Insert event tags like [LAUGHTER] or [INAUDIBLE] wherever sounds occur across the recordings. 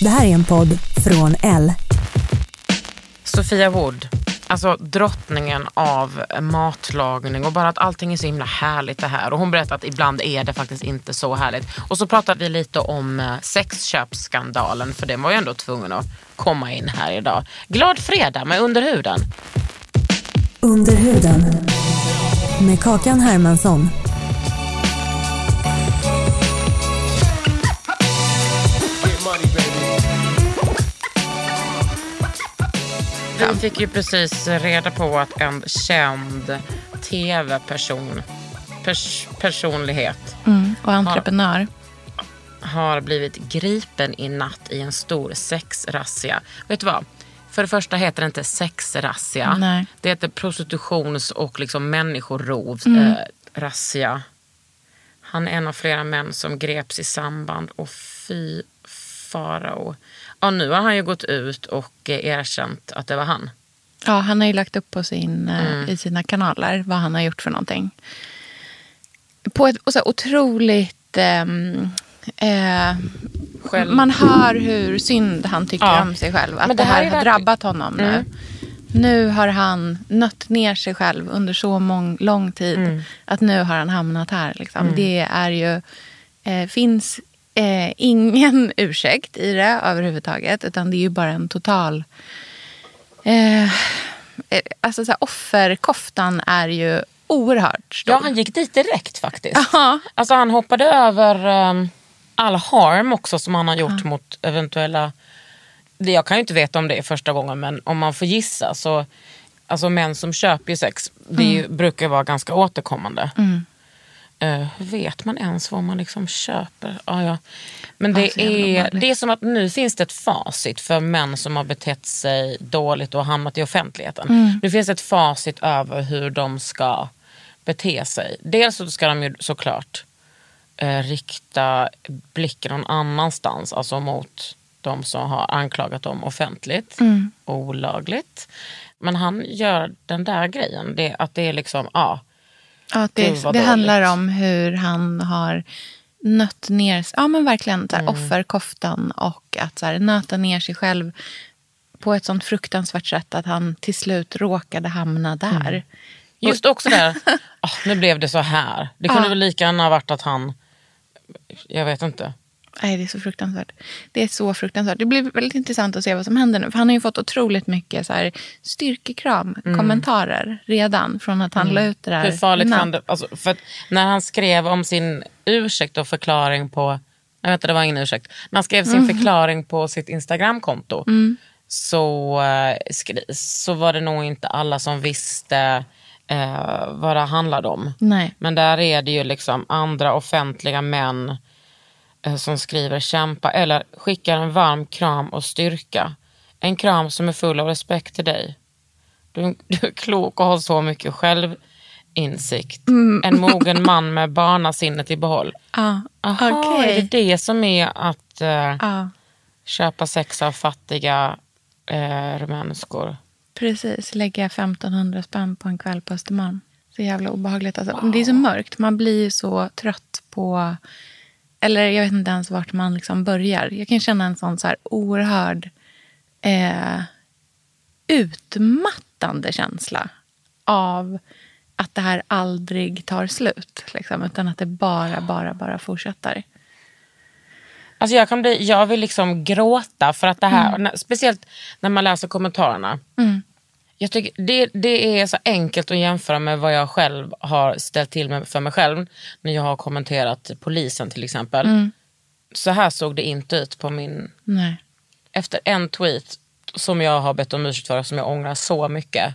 Det här är en podd från L. Sofia Wood, alltså drottningen av matlagning och bara att allting är så himla härligt det här. Och hon berättar att ibland är det faktiskt inte så härligt. Och så pratade vi lite om eh, sexköpsskandalen, för den var ju ändå tvungen att komma in här idag. Glad fredag med Underhuden. Under huden. Med Kakan Hermansson. Vi fick ju precis reda på att en känd tv-person, pers personlighet, Och entreprenör. har blivit gripen i natt i en stor sexrazzia. Vet du vad? För det första heter det inte sexrazzia. Nej. Det heter prostitutions och liksom människorov Mm. eh. Han är en av flera män som greps i samband och fy farao. Ja, nu har han ju gått ut och eh, erkänt att det var han. Ja, han har ju lagt upp på sin, eh, Mm. i sina kanaler vad han har gjort för någonting. På ett så här otroligt... ehm, eh, man hör hur synd han tycker Ja. om sig själv. Att Men det, det här här är har verkligen- drabbat honom nu. Mm. Nu har han nött ner sig själv under så mång, lång tid. Mm. Att nu har han hamnat här. Liksom. Det är ju... Eh, finns eh, ingen [LAUGHS] ursäkt i det överhuvudtaget. Utan det är ju bara en total... Eh, eh, alltså så här, offerkoftan är ju oerhört stor. Ja, han gick dit direkt faktiskt. [LAUGHS] Ja. Alltså han hoppade över um, all harm också som han har gjort mot eventuella... Det, jag kan ju inte veta om det är första gången men om man får gissa så... Alltså män som köper sex, det är ju, brukar vara ganska återkommande. Eh, hur vet man ens vad man liksom köper? Ah, ja. Men det, Ja, så jävla är, det är som att nu finns det ett facit för män som har betett sig dåligt och hamnat i offentligheten. Nu finns det ett facit över hur de ska bete sig. Dels så ska de ju såklart eh, rikta blicken någon annanstans, alltså mot de som har anklagat dem offentligt, olagligt. Men han gör den där grejen, det, att det är liksom, ja. Ja, Gud, det, vad det handlar om hur han har nött ner ja, men verkligen så här, Mm. offerkoftan och att så här, nöta ner sig själv på ett sånt fruktansvärt sätt att han till slut råkade hamna där. Mm. Just också där, [LAUGHS] ah, nu blev det så här. Det kunde väl lika gärna ha varit att han, jag vet inte. Nej, det är så fruktansvärt. Det är så fruktansvärt. Det blir väldigt intressant att se vad som händer nu. För han har ju fått otroligt mycket så här, styrkekram, kommentarer redan från att han la ut det där. Mm. Hur farligt kan det... Alltså, för när han skrev om sin ursäkt och förklaring på... Nej, vänta, det var ingen ursäkt. När han skrev sin Mm. förklaring på sitt Instagramkonto så, eh, så var det nog inte alla som visste eh, vad det handlade om. Nej. Men där är det ju liksom andra offentliga män som skriver kämpa eller skickar en varm kram och styrka. En kram som är full av respekt till dig. Du, [LAUGHS] du är klok och har så mycket självinsikt. En mogen [LAUGHS] man med barnasinnet i behåll. Ja, Aha, okej. är det det som är att eh, Ja, köpa sex av fattiga eh, rumänskor? precis. Lägga 1500 spänn på en kväll på Östermalm. Så jävla obehagligt. Alltså, Det är så mörkt. Man blir så trött på... Eller jag vet inte ens vart man liksom börjar. Jag kan känna en sån så här oerhörd eh, utmattande känsla av att det här aldrig tar slut. Liksom, utan att det bara, bara, bara fortsätter. Alltså jag, kan bli, jag vill liksom gråta för att det här, när, speciellt när man läser kommentarerna. Jag tycker det, det är så enkelt att jämföra med vad jag själv har ställt till med för mig själv när jag har kommenterat polisen till exempel. Så här såg det inte ut på min... Nej. Efter en tweet som jag har bett om ursäkt för, som jag ångrar så mycket,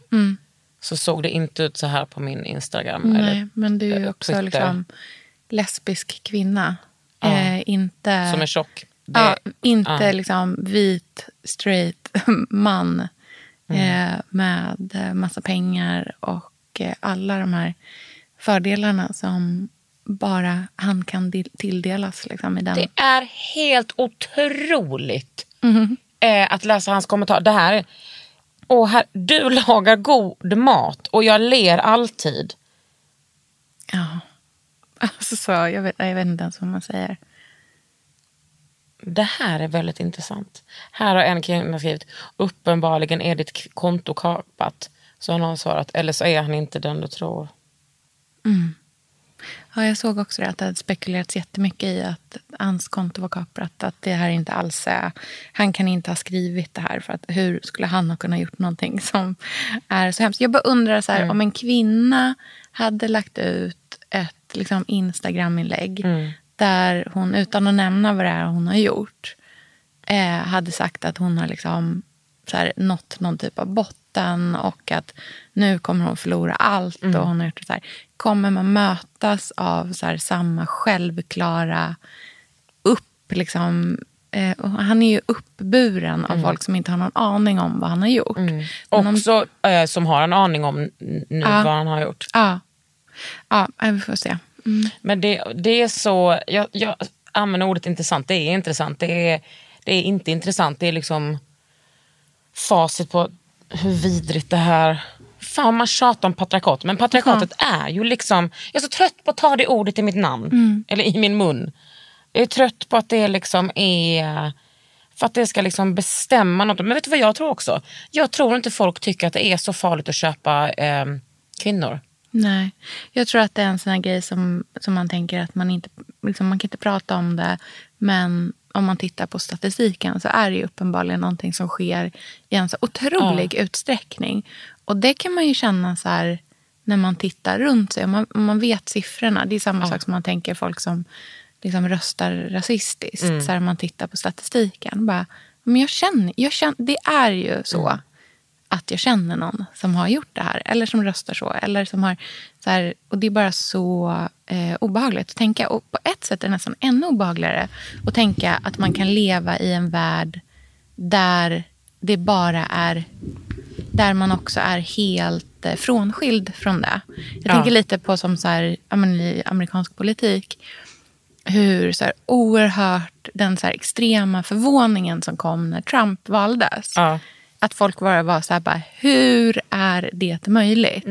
så såg det inte ut så här på min Instagram. Nej, eller men du är ju eh, också liksom lesbisk kvinna. Eh, inte... Som är tjock. Det, Ja, inte ja. liksom vit, straight [LAUGHS] man Mm. eh, med eh, massa pengar och eh, alla de här fördelarna som bara han kan tilldelas. Liksom, i den. Det är helt otroligt eh, att läsa hans kommentar. Det här, är- åh, här, du lagar god mat och jag ler alltid. Ja. [LAUGHS] Alltså, så, jag, vet, jag vet inte ens vad man säger. Det här är väldigt intressant. Här har en kvinna skrivit, uppenbarligen är ditt konto kapat. Så har någon svarat, eller så är han inte den du tror. Ja, jag såg också det, att det hade spekulerats jättemycket i att hans konto var kaprat. Att det här inte alls är... Han kan inte ha skrivit det här. för att Hur skulle han ha kunnat gjort någonting [LAUGHS] som är så hemskt? Jag bara undrar så här, om en kvinna hade lagt ut ett liksom, Instagram-inlägg där hon, utan att nämna vad det är hon har gjort, eh, hade sagt att hon har liksom, så här, nått någon typ av botten och att nu kommer hon förlora allt. Och hon har gjort så här. Kommer man mötas av så här, samma självklara upp... Liksom, eh, han är ju uppburen av folk som inte har någon aning om vad han har gjort. Om- Också eh, som har en aning om nu Ja. vad han har gjort. Ja, ja eh, vi får se. Mm. Men det, det är så, jag, jag använder ordet intressant, det är intressant. Det är, det är inte intressant, det är liksom facit på hur vidrigt det här... Fan man tjatar om patriarkat, men patriarkatet är ju liksom... Jag är så trött på att ta det ordet i mitt namn, eller i min mun. Jag är trött på att det liksom är... För att det ska liksom bestämma något. Men vet du vad jag tror också? Jag tror inte folk tycker att det är så farligt att köpa eh, kvinnor. Nej, jag tror att det är en sån här grej som, som man tänker att man inte liksom, man kan inte prata om det. Men om man tittar på statistiken så är det ju uppenbarligen någonting som sker i en så otrolig utsträckning. Och det kan man ju känna så här när man tittar runt sig. Om man, om man vet siffrorna. Det är samma sak som man tänker folk som liksom röstar rasistiskt. Så här, man tittar på statistiken. Bara, men jag känner, jag känner, det är ju så att jag känner någon som har gjort det här. Eller som röstar så. Eller som har, så här, och det är bara så eh, obehagligt att tänka. Och på ett sätt är det nästan ännu obehagligare att tänka att man kan leva i en värld där det bara är där man också är helt eh, frånskild från det. Jag Ja. tänker lite på som så här, i amerikansk politik hur så här, oerhört den så här, extrema förvåningen som kom när Trump valdes. Ja. Att folk bara var så här, bara, hur är det möjligt?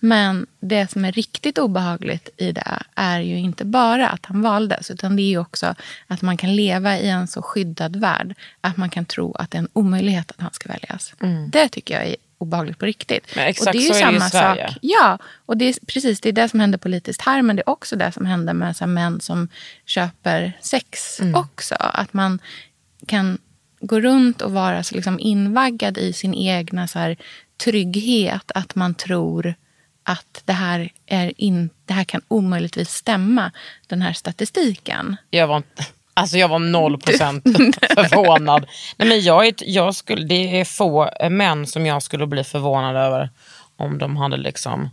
Men det som är riktigt obehagligt i det är ju inte bara att han valdes utan det är ju också att man kan leva i en så skyddad värld att man kan tro att det är en omöjlighet att han ska väljas. Det tycker jag är obehagligt på riktigt. Men exakt och det är ju så är det i samma Sverige. sak. Ja, och det är precis det är det som händer politiskt här men det är också det som händer med så män som köper sex Mm. också. Att man kan gå runt och vara så liksom invaggad i sin egna så här, trygghet. Att man tror att det här, är in, det här kan omöjligtvis stämma, den här statistiken. Jag var, alltså jag var noll procent [LAUGHS] förvånad. Nej, men jag är, jag skulle, det är få män som jag skulle bli förvånad över om de hade liksom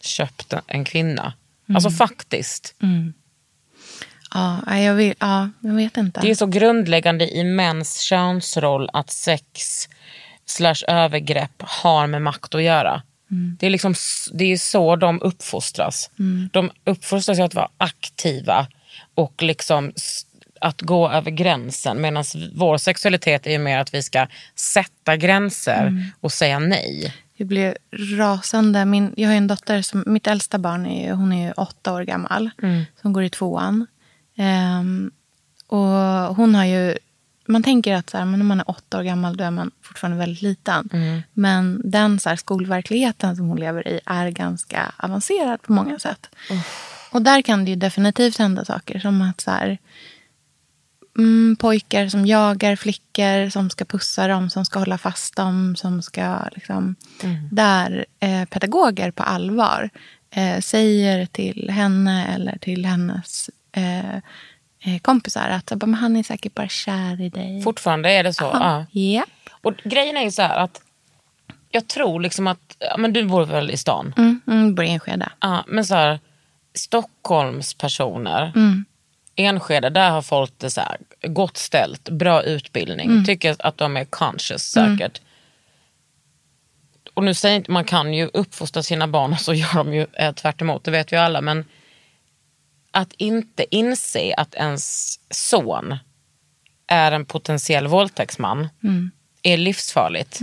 köpt en, kvinna. Alltså faktiskt. Ja, jag, vill, ja, jag vet inte. Det är så grundläggande i mäns könsroll att sex slash övergrepp har med makt att göra. Det är liksom det är så de uppfostras. De uppfostras att vara aktiva och liksom att gå över gränsen. Medan vår sexualitet är ju mer att vi ska sätta gränser och säga nej. Jag blev rasande. Min, jag har en dotter, som, mitt äldsta barn är, hon är åtta år gammal. Som går i tvåan. Ehm, och hon har ju... Man tänker att så här, men när man är åtta år gammal då är man fortfarande väldigt liten. Men den så här, skolverkligheten som hon lever i är ganska avancerad på många sätt. Och där kan det ju definitivt hända saker som att så här, mm, pojkar som jagar flickor, som ska pussa dem, som ska hålla fast dem, som ska liksom... Där eh, pedagoger på allvar eh, säger till henne eller till hennes eh, eh, kompisar att "Men han är säkert bara kär i dig. Fortfarande är det så. Ja. Japp. Och grejen är ju så här att jag tror liksom att, ja, men du bor väl i stan? Mm, mm, bor i Enskede. Ja, men så här, Stockholms personer, Enskede, där har folk det så här, gott ställt, bra utbildning, tycker att de är conscious säkert. Och nu säger inte, man kan ju uppfostra sina barn och [LAUGHS] så gör de ju eh, tvärt emot, det vet vi alla. Men att inte inse att ens son är en potentiell våldtäktsman är livsfarligt.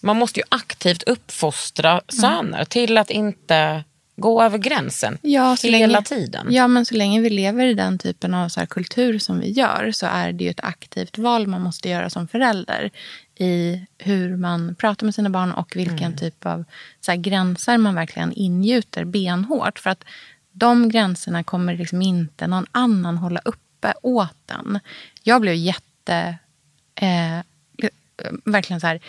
Man måste ju aktivt uppfostra söner till att inte gå över gränsen Ja, hela länge, tiden. Ja, men så länge vi lever i den typen av så kultur som vi gör så är det ju ett aktivt val man måste göra som förälder i hur man pratar med sina barn och vilken Mm. typ av så gränser man verkligen ingjuter benhårt. För att de gränserna kommer liksom inte någon annan hålla uppe åt den. Jag blev jätte... Eh, verkligen så här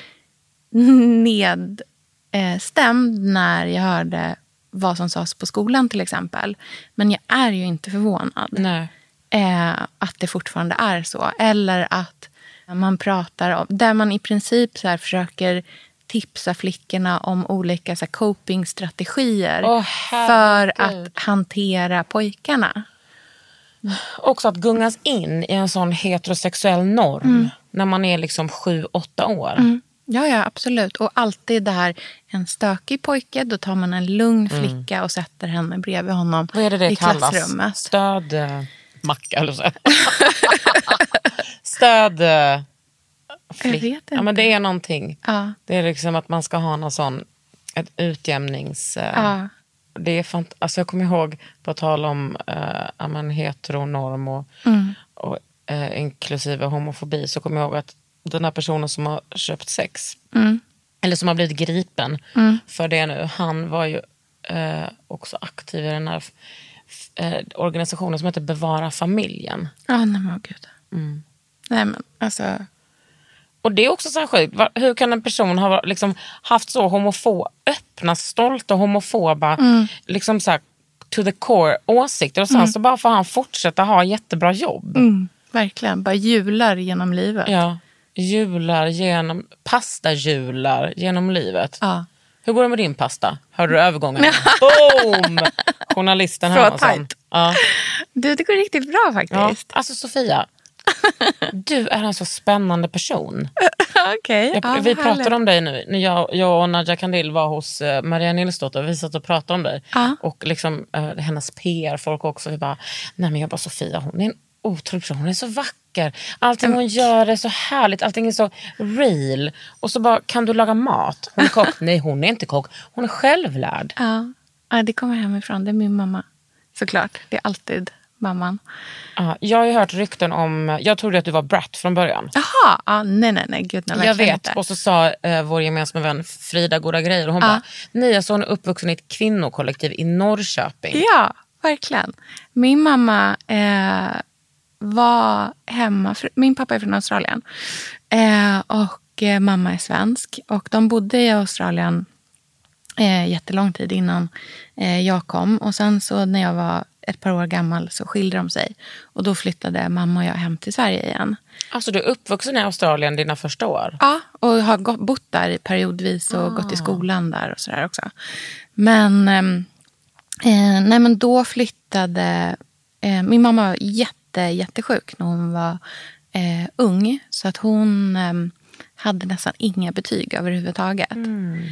nedstämd när jag hörde vad som sades på skolan till exempel. Men jag är ju inte förvånad eh, att det fortfarande är så. Eller att man pratar om, där man i princip så försöker tipsa flickorna om olika så här copingstrategier Åh, för att hantera pojkarna. Också att gungas in i en sån heterosexuell norm Mm. när man är liksom sju, åtta år. Ja, ja, absolut. Och alltid det här, en stökig pojke, då tar man en lugn flicka och sätter henne bredvid honom Mm. Vad är det det i kallas? klassrummet. Stöd... Eh, macka eller så. [LAUGHS] Stöd... Eh, Jag vet Ja, men inte. det är någonting. Ja. Det är liksom att man ska ha någon sån... Ett utjämnings... Eh, Ja. Det är fant- alltså jag kommer ihåg, på tal om eh, ja, men heteronorm och, Mm. och eh, inklusive homofobi, så kommer jag ihåg att den här personen som har köpt sex, Mm. eller som har blivit gripen för det nu, han var ju eh, också aktiv i den här eh, organisationen som heter Bevara familjen. Ja, nej men gud. Mm. Nej men alltså. Och det är också så här sjukt. Hur kan en person ha liksom haft så homofo öppna, stolta, homofoba, liksom så här, to the core åsikter och sen så bara får han fortsätta ha jättebra jobb. Mm, verkligen, bara jular genom livet. Ja, jular genom, pastahjular genom livet. Ja. Hur går det med din pasta? Hörde du övergången? [LAUGHS] Boom! Journalisten Så Hermansson. tajt. Ja. Du, det går riktigt bra Ja. faktiskt. Alltså Sofia, [LAUGHS] du är en så spännande person. [LAUGHS] Jag, ja, vi pratade härligt. om dig nu, när jag, jag och Nadja Kandil var hos uh, Maria Nilsdotter. Vi satt och pratade om dig. Ja. Och liksom, eh, hennes PR-folk också. Vi bara, nej men jag bara Sofia, hon är en otrolig person. Hon är så vacker. Allting hon gör är så härligt. Allting är så real. Och så bara, kan du laga mat? Hon är kock. [LAUGHS] nej, hon är inte kock. Hon är självlärd. Ja. ja, det kommer hemifrån. Det är min mamma. Såklart. Det är alltid mamman. Ja, jag har ju hört rykten om, jag trodde att du var brat från början. Jaha, ja, nej, nej, nej. Gud, nej, Jag vet. Inte. Och så sa eh, vår gemensamma vän Frida goda grejer. Och hon bara, nej alltså hon är uppvuxen i ett kvinnokollektiv i Norrköping. Ja, verkligen. Min mamma eh, var hemma. Min pappa är från Australien. Eh, och eh, mamma är svensk. Och de bodde i Australien eh, jättelång tid innan eh, jag kom. Och sen så när jag var ett par år gammal så skilde de sig. Och då flyttade mamma och jag hem till Sverige igen. Alltså du är uppvuxen i Australien dina första år? Ja, och har gått, bott där periodvis och gått i skolan där och sådär också. Men, ehm, eh, nej, men då flyttade... Eh, min mamma var jätte, jättesjuk när hon var eh, ung. Så att hon ehm, hade nästan inga betyg överhuvudtaget. Eh,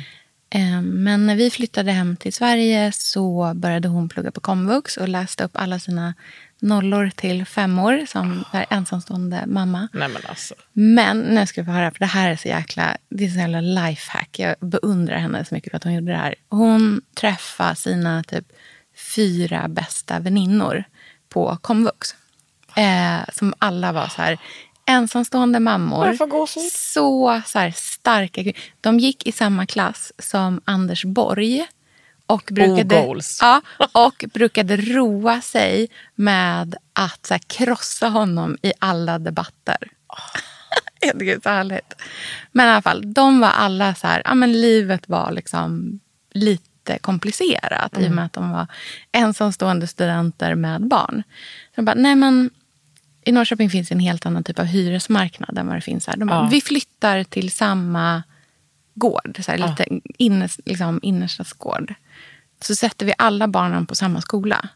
Men när vi flyttade hem till Sverige så började hon plugga på komvux och läste upp alla sina nollor till femmor som är ensamstående mamma. Nej men alltså. Men nu ska vi få höra, för det här är så jäkla, det är så jävla lifehack. Jag beundrar henne så mycket för att hon gjorde det här. Hon träffade sina typ fyra bästa väninnor på komvux. Eh, som alla var så här ensamstående mammor. Så, så här, starka. De gick i samma klass som Anders Borg Och brukade, ja, och brukade roa sig med att så här, krossa honom i alla debatter. [LAUGHS] Jag tycker det är så härligt. Men i alla fall, de var alla så här, ja men livet var liksom lite komplicerat i och med att de var ensamstående studenter med barn. Så de bara, nej men i Norrköping finns en helt annan typ av hyresmarknad än vad det finns här. De bara, Vi flyttar till samma gård, så här, lite innes, liksom, innerstadsgård. Så sätter vi alla barnen på samma skola.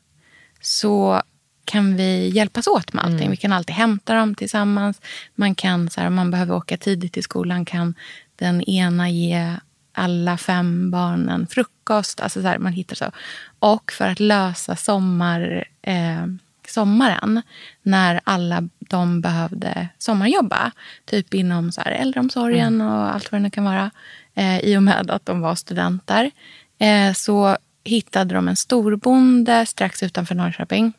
Så kan vi hjälpas åt med allting. Vi kan alltid hämta dem tillsammans. Man kan, så här, om man behöver åka tidigt till skolan kan den ena ge alla fem barnen frukost. Alltså så här, man hittar så. Och för att lösa sommar, eh, sommaren när alla de behövde sommarjobba, typ inom så här, äldreomsorgen och allt vad det nu kan vara, eh, i och med att de var studenter, eh, så hittade de en storbonde strax utanför Norrköping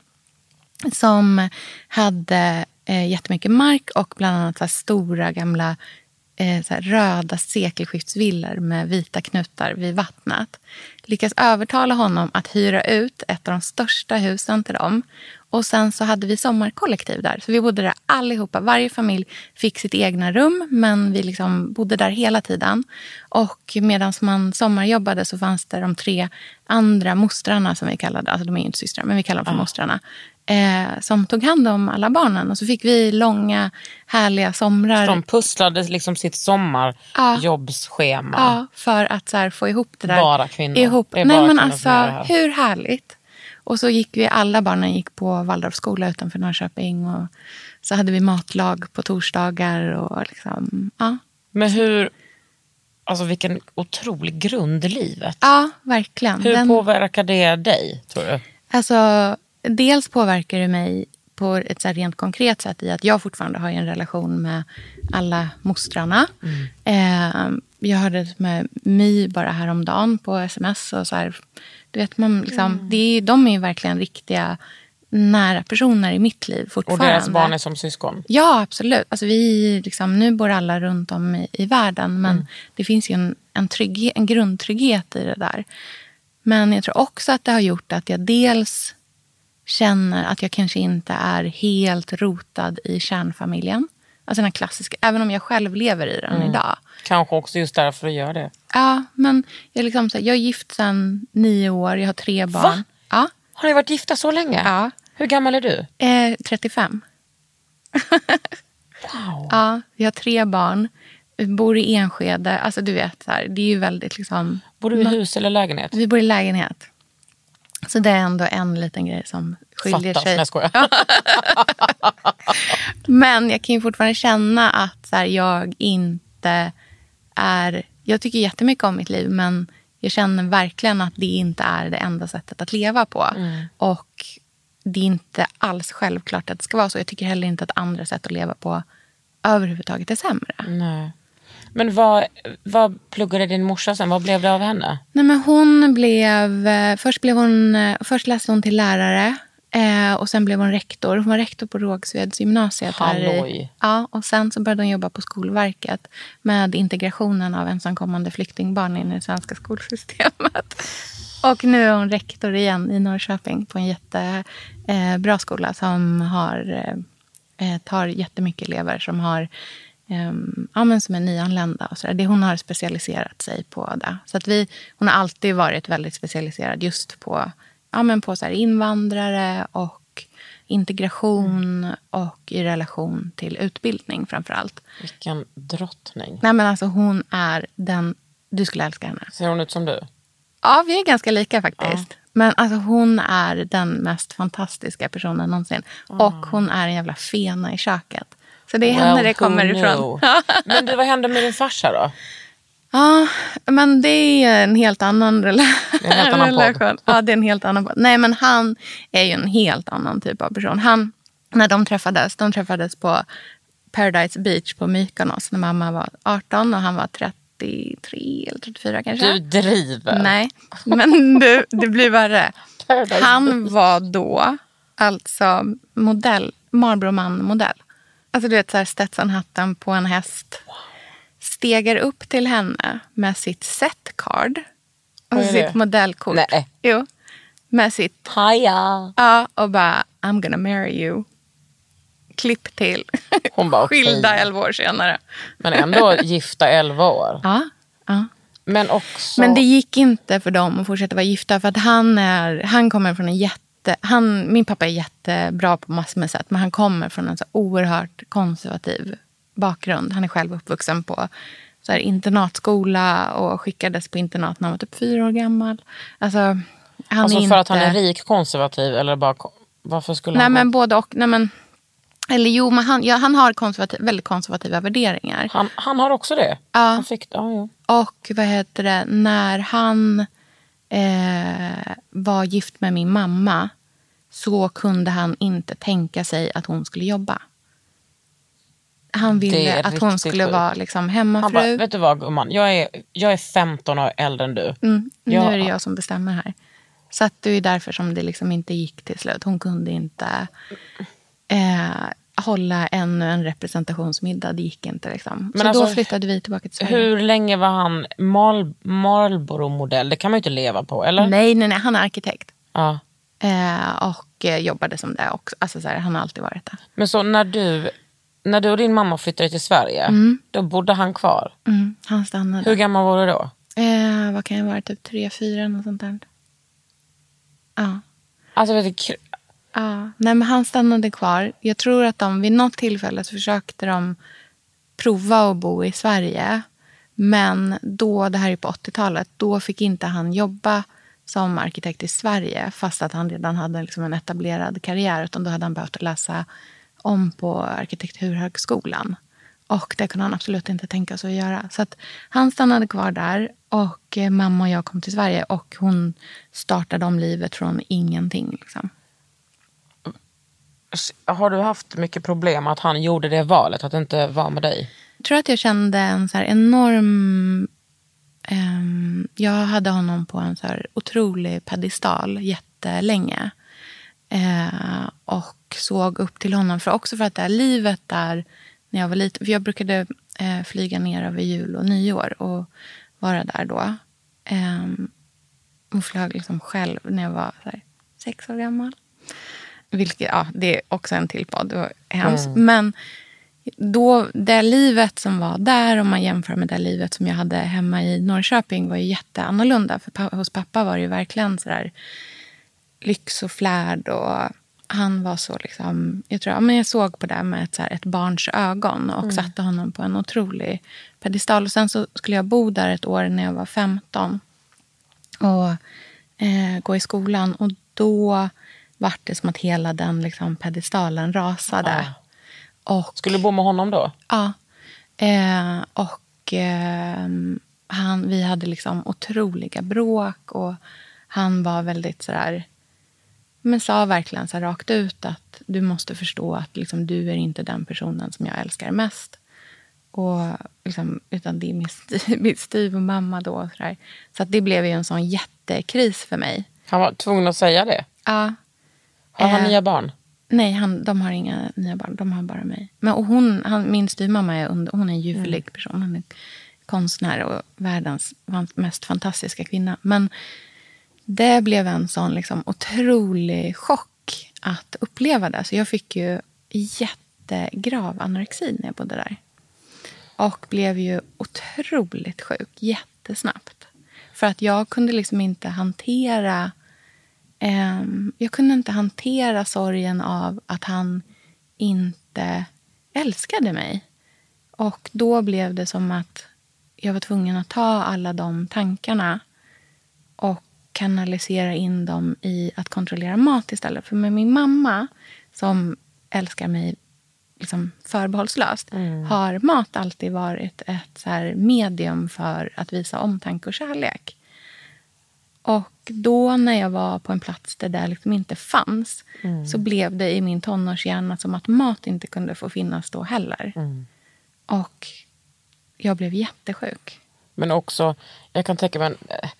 som hade eh, jättemycket mark och bland annat så stora gamla eh, röda sekelskiftsvillor med vita knutar vid vattnet. Lyckas övertala honom att hyra ut ett av de största husen till dem. Och sen så hade vi sommarkollektiv där. Så vi bodde där allihopa. Varje familj fick sitt egna rum, men vi liksom bodde där hela tiden. Och medan man sommarjobbade så fanns det de tre andra mostrarna som vi kallade, alltså de är ju inte systrar, men vi kallar dem för mostrarna. Eh, som tog hand om alla barnen. Och så fick vi långa, härliga somrar. De pusslade liksom sitt sommarjobbsschema. Ja, för att så här, få ihop det där. Bara kvinnor. Ihop. Nej bara men kvinnor alltså, hur härligt? Och så gick vi, alla barnen gick på Waldorfskola utanför Norrköping. Och så hade vi matlag på torsdagar. Och liksom, ja. Men hur, alltså vilken otrolig grund i livet. ja, verkligen. Hur Den- påverkar det dig, tror du? Alltså, dels påverkar det mig på ett så rent konkret sätt i att jag fortfarande har en relation med alla mostrarna. Eh, jag hörde med My bara häromdagen på sms. Och så här, du vet, man liksom, det är, de är ju verkligen riktiga nära personer i mitt liv Och fortfarande. deras barn är som syskon. Ja, absolut. Alltså vi, liksom, nu bor alla runt om i, i världen men Mm. det finns ju en, en, trygghet, en grundtrygghet i det där. Men jag tror också att det har gjort att jag dels känner att jag kanske inte är helt rotad i kärnfamiljen. Alltså den här klassiska, även om jag själv lever i den Mm. idag. Kanske också just därför du gör det. Ja, men jag är, liksom så här, jag är gift sedan nio år, jag har tre barn. Va? Ja, Har ni varit gifta så länge? Ja. Hur gammal är du? eh, 35. [LAUGHS] Wow. Ja, vi har tre barn. Vi bor i Enskede. Alltså du vet, så här, det är ju väldigt liksom... Bor du i hus eller lägenhet? Vi bor i lägenhet. Så det är ändå en liten grej som skiljer Fattas. sig. Nej, jag skojar. [LAUGHS] Men jag kan ju fortfarande känna att så här, jag inte är... Jag tycker jättemycket om mitt liv men jag känner verkligen att det inte är det enda sättet att leva på. Och det är inte alls självklart att det ska vara så. Jag tycker heller inte att andra sätt att leva på överhuvudtaget är sämre. Nej. Men vad, vad pluggade din morsa sen? Vad blev det av henne? Nej, men hon blev, eh, först, blev hon, eh, först läste hon till lärare eh, och sen blev hon rektor. Hon var rektor på Rågsveds gymnasiet. Halloj. Ja, och sen så började hon jobba på Skolverket med integrationen av ensamkommande flyktingbarn in i det svenska skolsystemet. [LAUGHS] Och nu är hon rektor igen i Norrköping på en jättebra eh, skola som har, eh, eh, tar jättemycket elever som har ehm, ja, men som är nyanlända. Och så där. Det, hon har specialiserat sig på det. Så att vi, hon har alltid varit väldigt specialiserad just på, ja, men på så invandrare och integration och i relation till utbildning framför allt. Vilken drottning. Nej, men alltså, hon är den... Du skulle älska henne. Ser hon ut som du? Ja, vi är ganska lika faktiskt. Men alltså, hon är den mest fantastiska personen någonsin. Och hon är en jävla fena i köket. Så det är henne Well, det kommer ifrån. Men du, vad hände med din farsa då? Ja, men det är en helt annan rela- är en helt annan relation. Ja, det är en helt annan podd. Nej, men han är ju en helt annan typ av person. Han, när de träffades, de träffades på Paradise Beach på Mykonos när mamma var 18 och han var 33 eller 34 kanske. Du driver. Nej, men du, det blir värre. Paradise Han var då alltså modell, Marlboro-man-modell. Alltså du vet så här Stetson-hatten på en häst. Stegar upp till henne med sitt set card. och är sitt modellkort. Nej. Jo. Med sitt, Haja! ja, och bara I'm gonna marry you. Klipp till. [LAUGHS] Hon bara. Skilda elva år senare. Men ändå gifta 11 år. Ja, ja. Men också... Men det gick inte för dem att fortsätta vara gifta för att han, är, han kommer från en jätte... Han, min pappa är jättebra på massor med sätt men han kommer från en så oerhört konservativ bakgrund. Han är själv uppvuxen på så här, internatskola och skickades på internat när han var typ fyra år gammal. Alltså, han alltså för inte... att han är rik konservativ eller bara... Varför skulle Nej han men både och. Nej, men, eller jo, men han, ja, han har konservativ, väldigt konservativa värderingar. han, han har också det? Ja. Han fick, ja, ja. Och vad heter det, när han eh, var gift med min mamma så kunde han inte tänka sig att hon skulle jobba. Han ville att hon skulle sjukt. vara liksom Han hemmafru. bara, vet du vad gumman, jag är, jag är 15 år äldre än du. mm, nu jag- är det jag som bestämmer här. Så att det är därför som det liksom inte gick till slut. Hon kunde inte eh, hålla ännu en representationsmiddag. Det gick inte. Liksom. Men så alltså, då flyttade vi tillbaka till Sverige. Hur länge var han Mal, Marlboro-modell? Det kan man ju inte leva på, eller? Nej, nej, nej, han är arkitekt. Ja. Eh, och eh, jobbade som det också. Alltså, så här, han har alltid varit det. Men så när du, när du och din mamma flyttade till Sverige, då bodde han kvar. Mm, han stannade. Hur gammal var du då? Eh, vad kan jag vara? Typ tre, fyra, något sånt där. Ja. Alltså, vet du, ja. Nej, men han stannade kvar. Jag tror att de vid något tillfälle så försökte de prova att bo i Sverige. Men då, det här är på 80-talet, då fick inte han jobba som arkitekt i Sverige fast att han redan hade liksom en etablerad karriär. Utan då hade han behövt läsa om på arkitekturhögskolan. Och det kunde han absolut inte tänka sig att göra. Så att han stannade kvar där och mamma och jag kom till Sverige och hon startade om livet från ingenting. Liksom har du haft mycket problem att han gjorde det valet, att inte vara med dig? Jag tror att jag kände en så här enorm... Um, jag hade honom på en så här otrolig pedestal jättelänge. Uh, och såg upp till honom. För också för att det här livet där, när jag var liten. För jag brukade uh, flyga ner över jul och nyår och vara där då. Um, och flög liksom själv när jag var så här, sex år gammal. Vilket, ja, det är också en till podd. Det var hemskt. Men då, det livet som var där, om man jämför med det livet som jag hade hemma i Norrköping, var ju jätteannorlunda. För hos pappa var det ju verkligen så där lyx och flärd. Och han var så liksom... Jag, tror, ja, men jag såg på det med ett, så här, ett barns ögon och satte honom på en otrolig pedestal. Och sen så skulle jag bo där ett år när jag var 15 och eh, gå i skolan. Och då var det som att hela den liksom, pedestalen rasade. Och Skulle du bo med honom då? Ja. Eh, och eh, han, vi hade liksom otroliga bråk och han var väldigt sådär... Men sa verkligen så rakt ut att du måste förstå att liksom, du är inte den personen som jag älskar mest. Och, liksom, utan det är min, [LAUGHS] styv, min då. och Så, där. så att det blev ju en sån jättekris för mig. Han var tvungen att säga det. Ja, Har han Eh. nya barn? Nej, han, de har inga nya barn. De har bara mig. Men, och hon, han, min styvmamma är, under, hon är en ljuvlig person. Hon är konstnär och världens mest fantastiska kvinna. Men det blev en sån liksom, otrolig chock att uppleva det. Så jag fick ju jättegrav anorexi när jag bodde där. Och blev ju otroligt sjuk jättesnabbt. För att jag kunde liksom inte hantera jag kunde inte hantera sorgen av att han inte älskade mig. Och då blev det som att jag var tvungen att ta alla de tankarna och kanalisera in dem i att kontrollera mat istället. För med min mamma, som älskar mig liksom förbehållslöst har mat alltid varit ett så medium för att visa omtanke och kärlek. Och då när jag var på en plats där det liksom inte fanns så blev det i min tonårshjärna som att mat inte kunde få finnas då heller. Och jag blev jättesjuk. Men också, jag kan tänka mig, eh,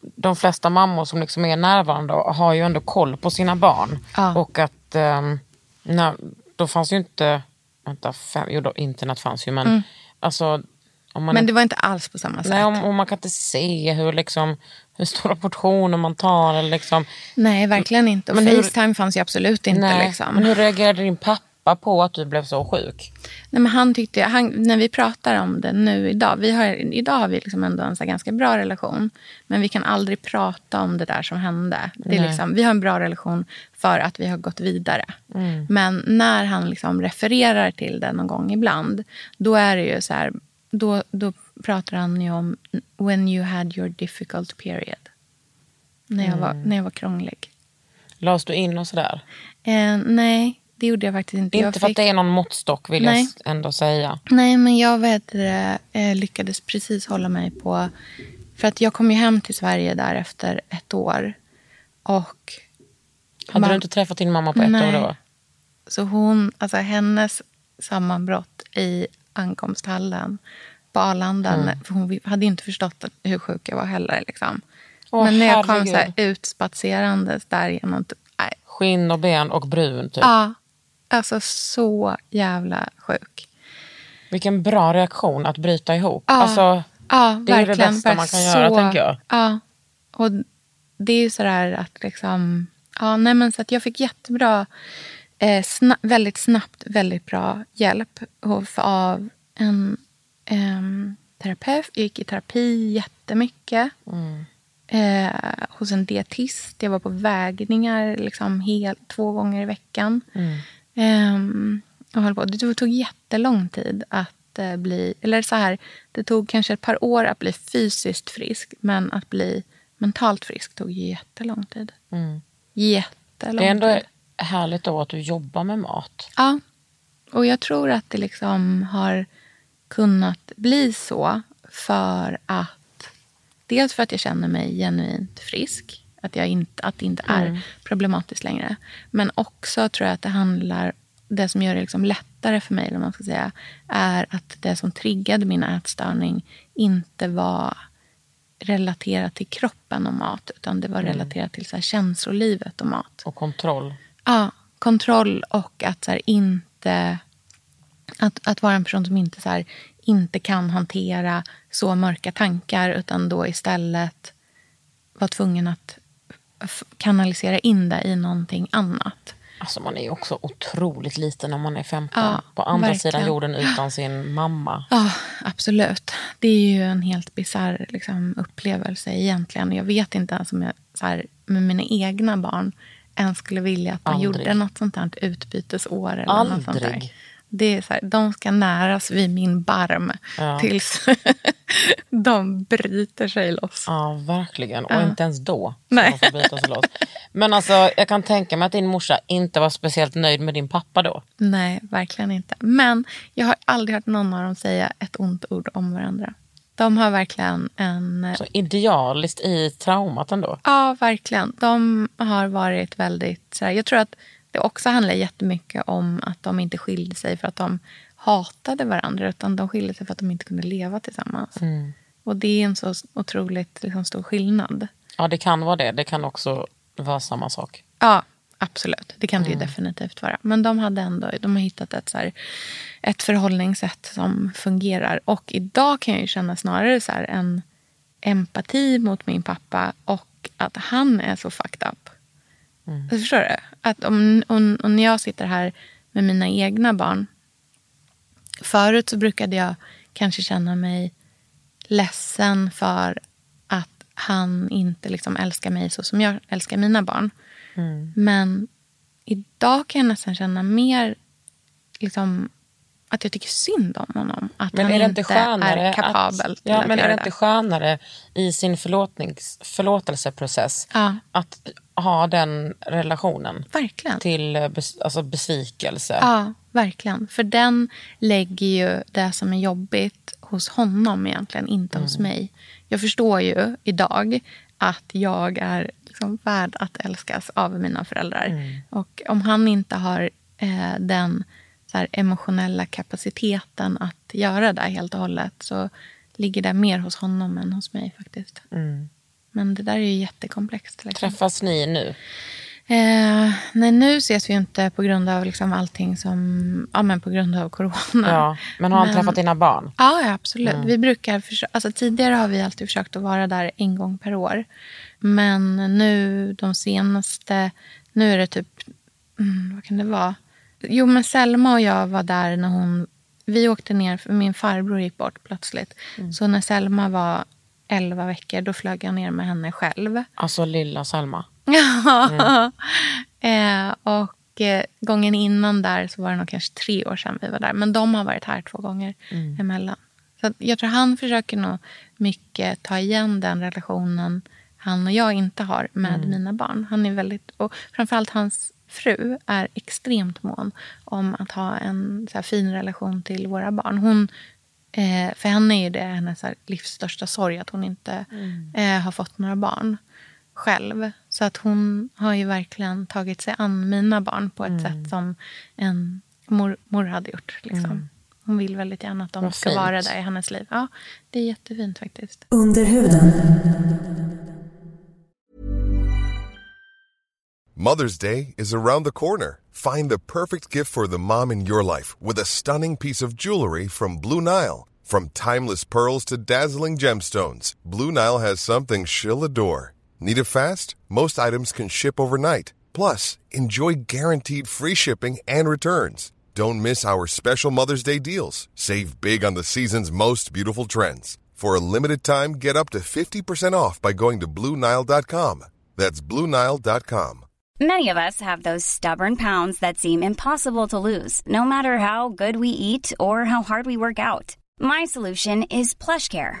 de flesta mammor som liksom är närvarande har ju ändå koll på sina barn. Ja. Och att, um, när, då fanns ju inte, vänta, fem, jo då, internet fanns ju men alltså om man Men det var inte alls på samma sätt. Nej, om, om man kan inte se hur, liksom, hur stora portioner man tar. Eller liksom. Nej, verkligen inte. Och Men hur- Facetime fanns ju absolut inte. Nej. Liksom. Men hur reagerade din pappa på att du blev så sjuk? Nej, men han tyckte, han, när vi pratar om det nu idag, vi har, idag har vi liksom ändå en så ganska bra relation. Men vi kan aldrig prata om det där som hände. Det är Nej. liksom, vi har en bra relation för att vi har gått vidare. Mm. Men när han liksom refererar till det någon gång ibland, då är det ju så här, då, då pratar han ju om when you had your difficult period. När jag, var, Mm. när jag var krånglig. Lades du in och sådär? Eh, nej, det gjorde jag faktiskt inte. Inte jag för att det är någon måttstock vill Nej. jag ändå säga. Nej, men jag vet eh, lyckades precis hålla mig på... För att jag kom ju hem till Sverige där efter ett år. Och Hade Man- du inte träffat din mamma på ett Nej. år då? så hon, alltså hennes sammanbrott i ankomsthallen på Arlanda. Mm. För hon hade inte förstått hur sjuk jag var heller. Liksom. Åh, men när jag kom herregud. så här, utspatserandes där genom... typ- Nej. Skinn och ben och brun typ. Ja, alltså så jävla sjuk. Vilken bra reaktion att bryta ihop. Ja. Alltså, Ja, Det är det bästa man kan göra, tänker jag. Ja. Och det är ju sådär att liksom... Ja, nej men så att jag fick jättebra, eh, sna- väldigt snabbt, väldigt bra hjälp av, en em, terapeut. Jag gick i terapi jättemycket. Mm. Eh, hos en dietist. Jag var på vägningar liksom helt, två gånger i veckan. Mm. Och höll på. Det tog jättelång tid att eh, bli... Eller så här, det tog kanske ett par år att bli fysiskt frisk. Men att bli mentalt frisk tog jättelång tid. Mm. Jättelång det är ändå tid. Härligt då att du jobbar med mat. Ja. Och jag tror att det liksom har kunnat bli så för att... Dels för att jag känner mig genuint frisk. Att, jag inte, att det inte är problematiskt längre. Men också tror jag att det handlar... Det som gör det liksom lättare för mig, eller man ska säga, är att det som triggade min ätstörning inte var relaterat till kroppen och mat. Utan det var relaterat till så här känslolivet och mat. Och kontroll. Ja, kontroll och att så här, inte... Att, att vara en person som inte, så här, inte kan hantera så mörka tankar utan då istället vara tvungen att kanalisera in det i någonting annat. Alltså man är ju också otroligt liten när man är 15. Ja, på andra verkligen. sidan jorden utan sin mamma. Ja, absolut. Det är ju en helt bisarr liksom, upplevelse egentligen. Jag vet inte ens om jag så här, med mina egna barn ens skulle vilja att man Aldrig. gjorde något sånt här utbytesår. Eller Något sånt där. Aldrig. Det är så här, de ska näras vid min barm Ja. tills [LAUGHS] de bryter sig loss. Ja, verkligen. Och Ja. inte ens då. Nej. Får bryta sig loss. Men alltså, jag kan tänka mig att din morsa inte var speciellt nöjd med din pappa då. Nej, verkligen inte. Men jag har aldrig hört någon av dem säga ett ont ord om varandra. De har verkligen en... Så idealiskt i traumat ändå. Ja, verkligen. De har varit väldigt... Så här, jag tror att det också handlar jättemycket om att de inte skilde sig för att de hatade varandra. Utan de skilde sig för att de inte kunde leva tillsammans. Och det är en så otroligt liksom, stor skillnad. Ja, det kan vara det. Det kan också vara samma sak. Ja, absolut. Det kan det ju definitivt vara. Men de hade ändå de har hittat ett, så här, ett förhållningssätt som fungerar. Och idag kan jag ju känna snarare så här, en empati mot min pappa och att han är så fucked up. Alltså, förstår du? Att om, om, om när jag sitter här med mina egna barn. Förut så brukade jag kanske känna mig ledsen för att han inte liksom älskar mig så som jag älskar mina barn. Men idag kan jag nästan känna mer liksom, att jag tycker synd om honom. Att Men han är det inte skönare är kapabel att, ja, att men är det inte skönare i sin förlåtnings, förlåtelseprocess Ja. att ha den relationen Verkligen. till eh, bes, alltså besvikelse? Ja, verkligen. För den lägger ju det som är jobbigt hos honom egentligen, inte hos mig. Jag förstår ju idag att jag är liksom värd att älskas av mina föräldrar. Och om han inte har eh, den så här, emotionella kapaciteten att göra det helt och hållet så ligger det mer hos honom än hos mig faktiskt. Men det där är ju jättekomplext. Liksom. Träffas ni nu? Eh, nej, nu ses vi ju inte på grund av liksom allting som... Ja, men på grund av corona. Ja. Men har han Men- träffat dina barn? Ja, ja absolut. Vi brukar alltså, tidigare har vi alltid försökt att vara där en gång per år. Men nu de senaste... Nu är det typ... Mm, vad kan det vara? Jo, men Selma och jag var där när hon... Vi åkte ner, för min farbror gick bort plötsligt. Så när Selma var 11 veckor, då flög jag ner med henne själv. Alltså lilla Selma. Ja. eh, och eh, gången innan där så var det nog kanske tre år sedan vi var där. Men de har varit här två gånger emellan. Så jag tror han försöker nog mycket ta igen den relationen han och jag inte har med mina barn. Han är väldigt, och framförallt hans fru är extremt mån om att ha en så fin relation till våra barn. Hon, eh, för henne är det hennes livs största sorg att hon inte eh, har fått några barn själv. Så att hon har ju verkligen tagit sig an mina barn på ett Mm. sätt som en mor, mor hade gjort. Liksom. Hon vill väldigt gärna att de Vad ska fint. vara där i hennes liv. Ja, det är jättefint faktiskt. Under huden. Mother's Day is around the corner. Find the perfect gift for the mom in your life with a stunning piece of jewelry from Blue Nile. From timeless pearls to dazzling gemstones, Blue Nile has something she'll adore. Need it fast? Most items can ship overnight. Plus, enjoy guaranteed free shipping and returns. Don't miss our special Mother's Day deals. Save big on the season's most beautiful trends. For a limited time, get up to 50% off by going to BlueNile.com. That's BlueNile.com. Many of us have those stubborn pounds that seem impossible to lose, no matter how good we eat or how hard we work out. My solution is PlushCare.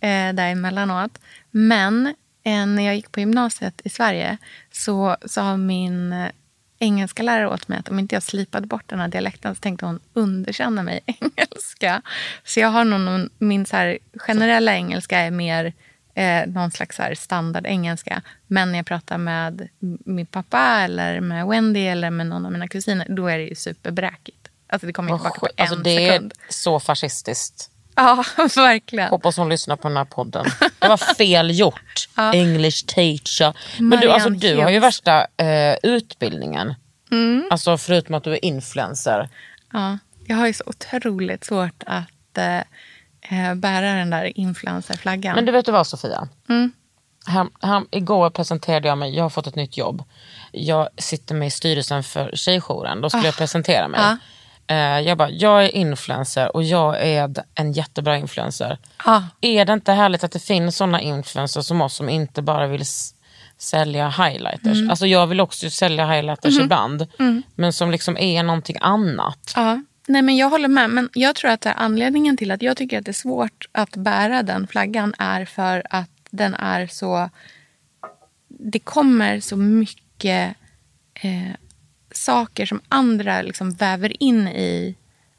eh, där emellanåt. Men eh, när jag gick på gymnasiet i Sverige så sa min eh, engelska lärare åt mig att om inte jag slipade bort den här dialekten så tänkte hon underkänna mig [LAUGHS] engelska. Så jag har nog någon, min så här, generella engelska är mer eh, någon slags så här standard engelska. Men när jag pratar med min pappa eller med Wendy eller med någon av mina kusiner då är det ju superbräkigt. Alltså det kommer Vad tillbaka på skit- en Alltså det sekund. är så fascistiskt. Ja, [LAUGHS] verkligen. Hoppas hon lyssnar på den här podden. Det var fel gjort. [LAUGHS] English teacher. Men du, alltså, du har ju värsta eh, utbildningen. Mm. Alltså förutom att du är influencer. Ja, jag har ju så otroligt svårt att eh, eh, bära den där influencerflaggan. Men du vet du vad Sofia? Mm. Här, här, igår presenterade jag mig, jag har fått ett nytt jobb. Jag sitter med i styrelsen för Tjejjouren, då skulle jag presentera mig. Ah. Ja. Eh, jag bara, jag är influencer och jag är en jättebra influencer. Ja. Är det inte härligt att det finns såna influencers som oss som inte bara vill sälja highlighters? Mm. Alltså jag vill också sälja highlighters Mm-hmm. ibland. Men som liksom är någonting annat. Ja, nej men jag håller med. Men jag tror att anledningen till att jag tycker att det är svårt att bära den flaggan är för att den är så... Det kommer så mycket eh, saker som andra liksom väver in i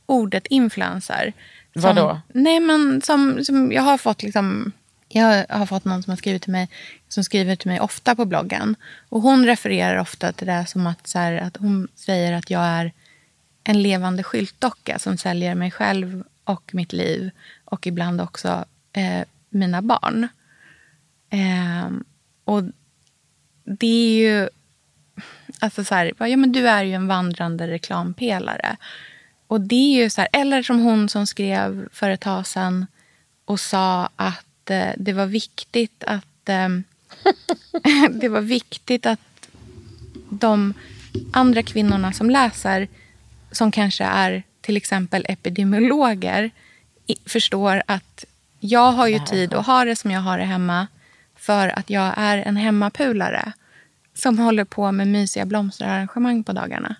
ordet influencer. Som, Vadå? Nej men som, som jag har fått liksom... Jag har fått någon som har skrivit till mig som skriver till mig ofta på bloggen. Och hon refererar ofta till det som att, så här, att hon säger att jag är en levande skyltdocka som säljer mig själv och mitt liv och ibland också eh, mina barn. Ehm, och det är ju... Alltså så här, ja, men du är ju en vandrande reklampelare. Och det är ju så här, eller som hon som skrev för ett tag sedan och sa att eh, det var viktigt att eh, [LAUGHS] det var viktigt att de andra kvinnorna som läser som kanske är till exempel epidemiologer i- förstår att jag har ju tid att ha det som jag har det hemma för att jag är en hemmapulare som håller på med mysiga blomsterarrangemang på dagarna.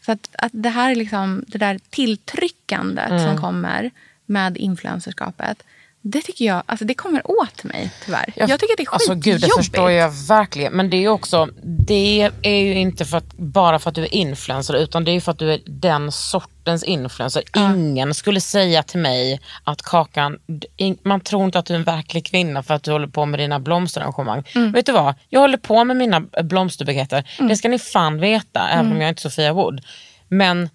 Så att, att det här är liksom, det där tilltryckandet som kommer med influencerskapet Det tycker jag, alltså det kommer åt mig tyvärr. Jag, Jag- tycker det är Alltså skitjobbigt. gud, det förstår jag verkligen. Men det är också, det är ju inte för att, bara för att du är influencer utan det är för att du är den sortens influencer. Ingen skulle säga till mig att Kakan, man tror inte att du är en verklig kvinna för att du håller på med dina blomsterarrangemang. Mm. Vet du vad? Jag håller på med mina blomsterbuketter. Det ska ni fan veta, även Mm. om jag inte är Sofia Wood. Men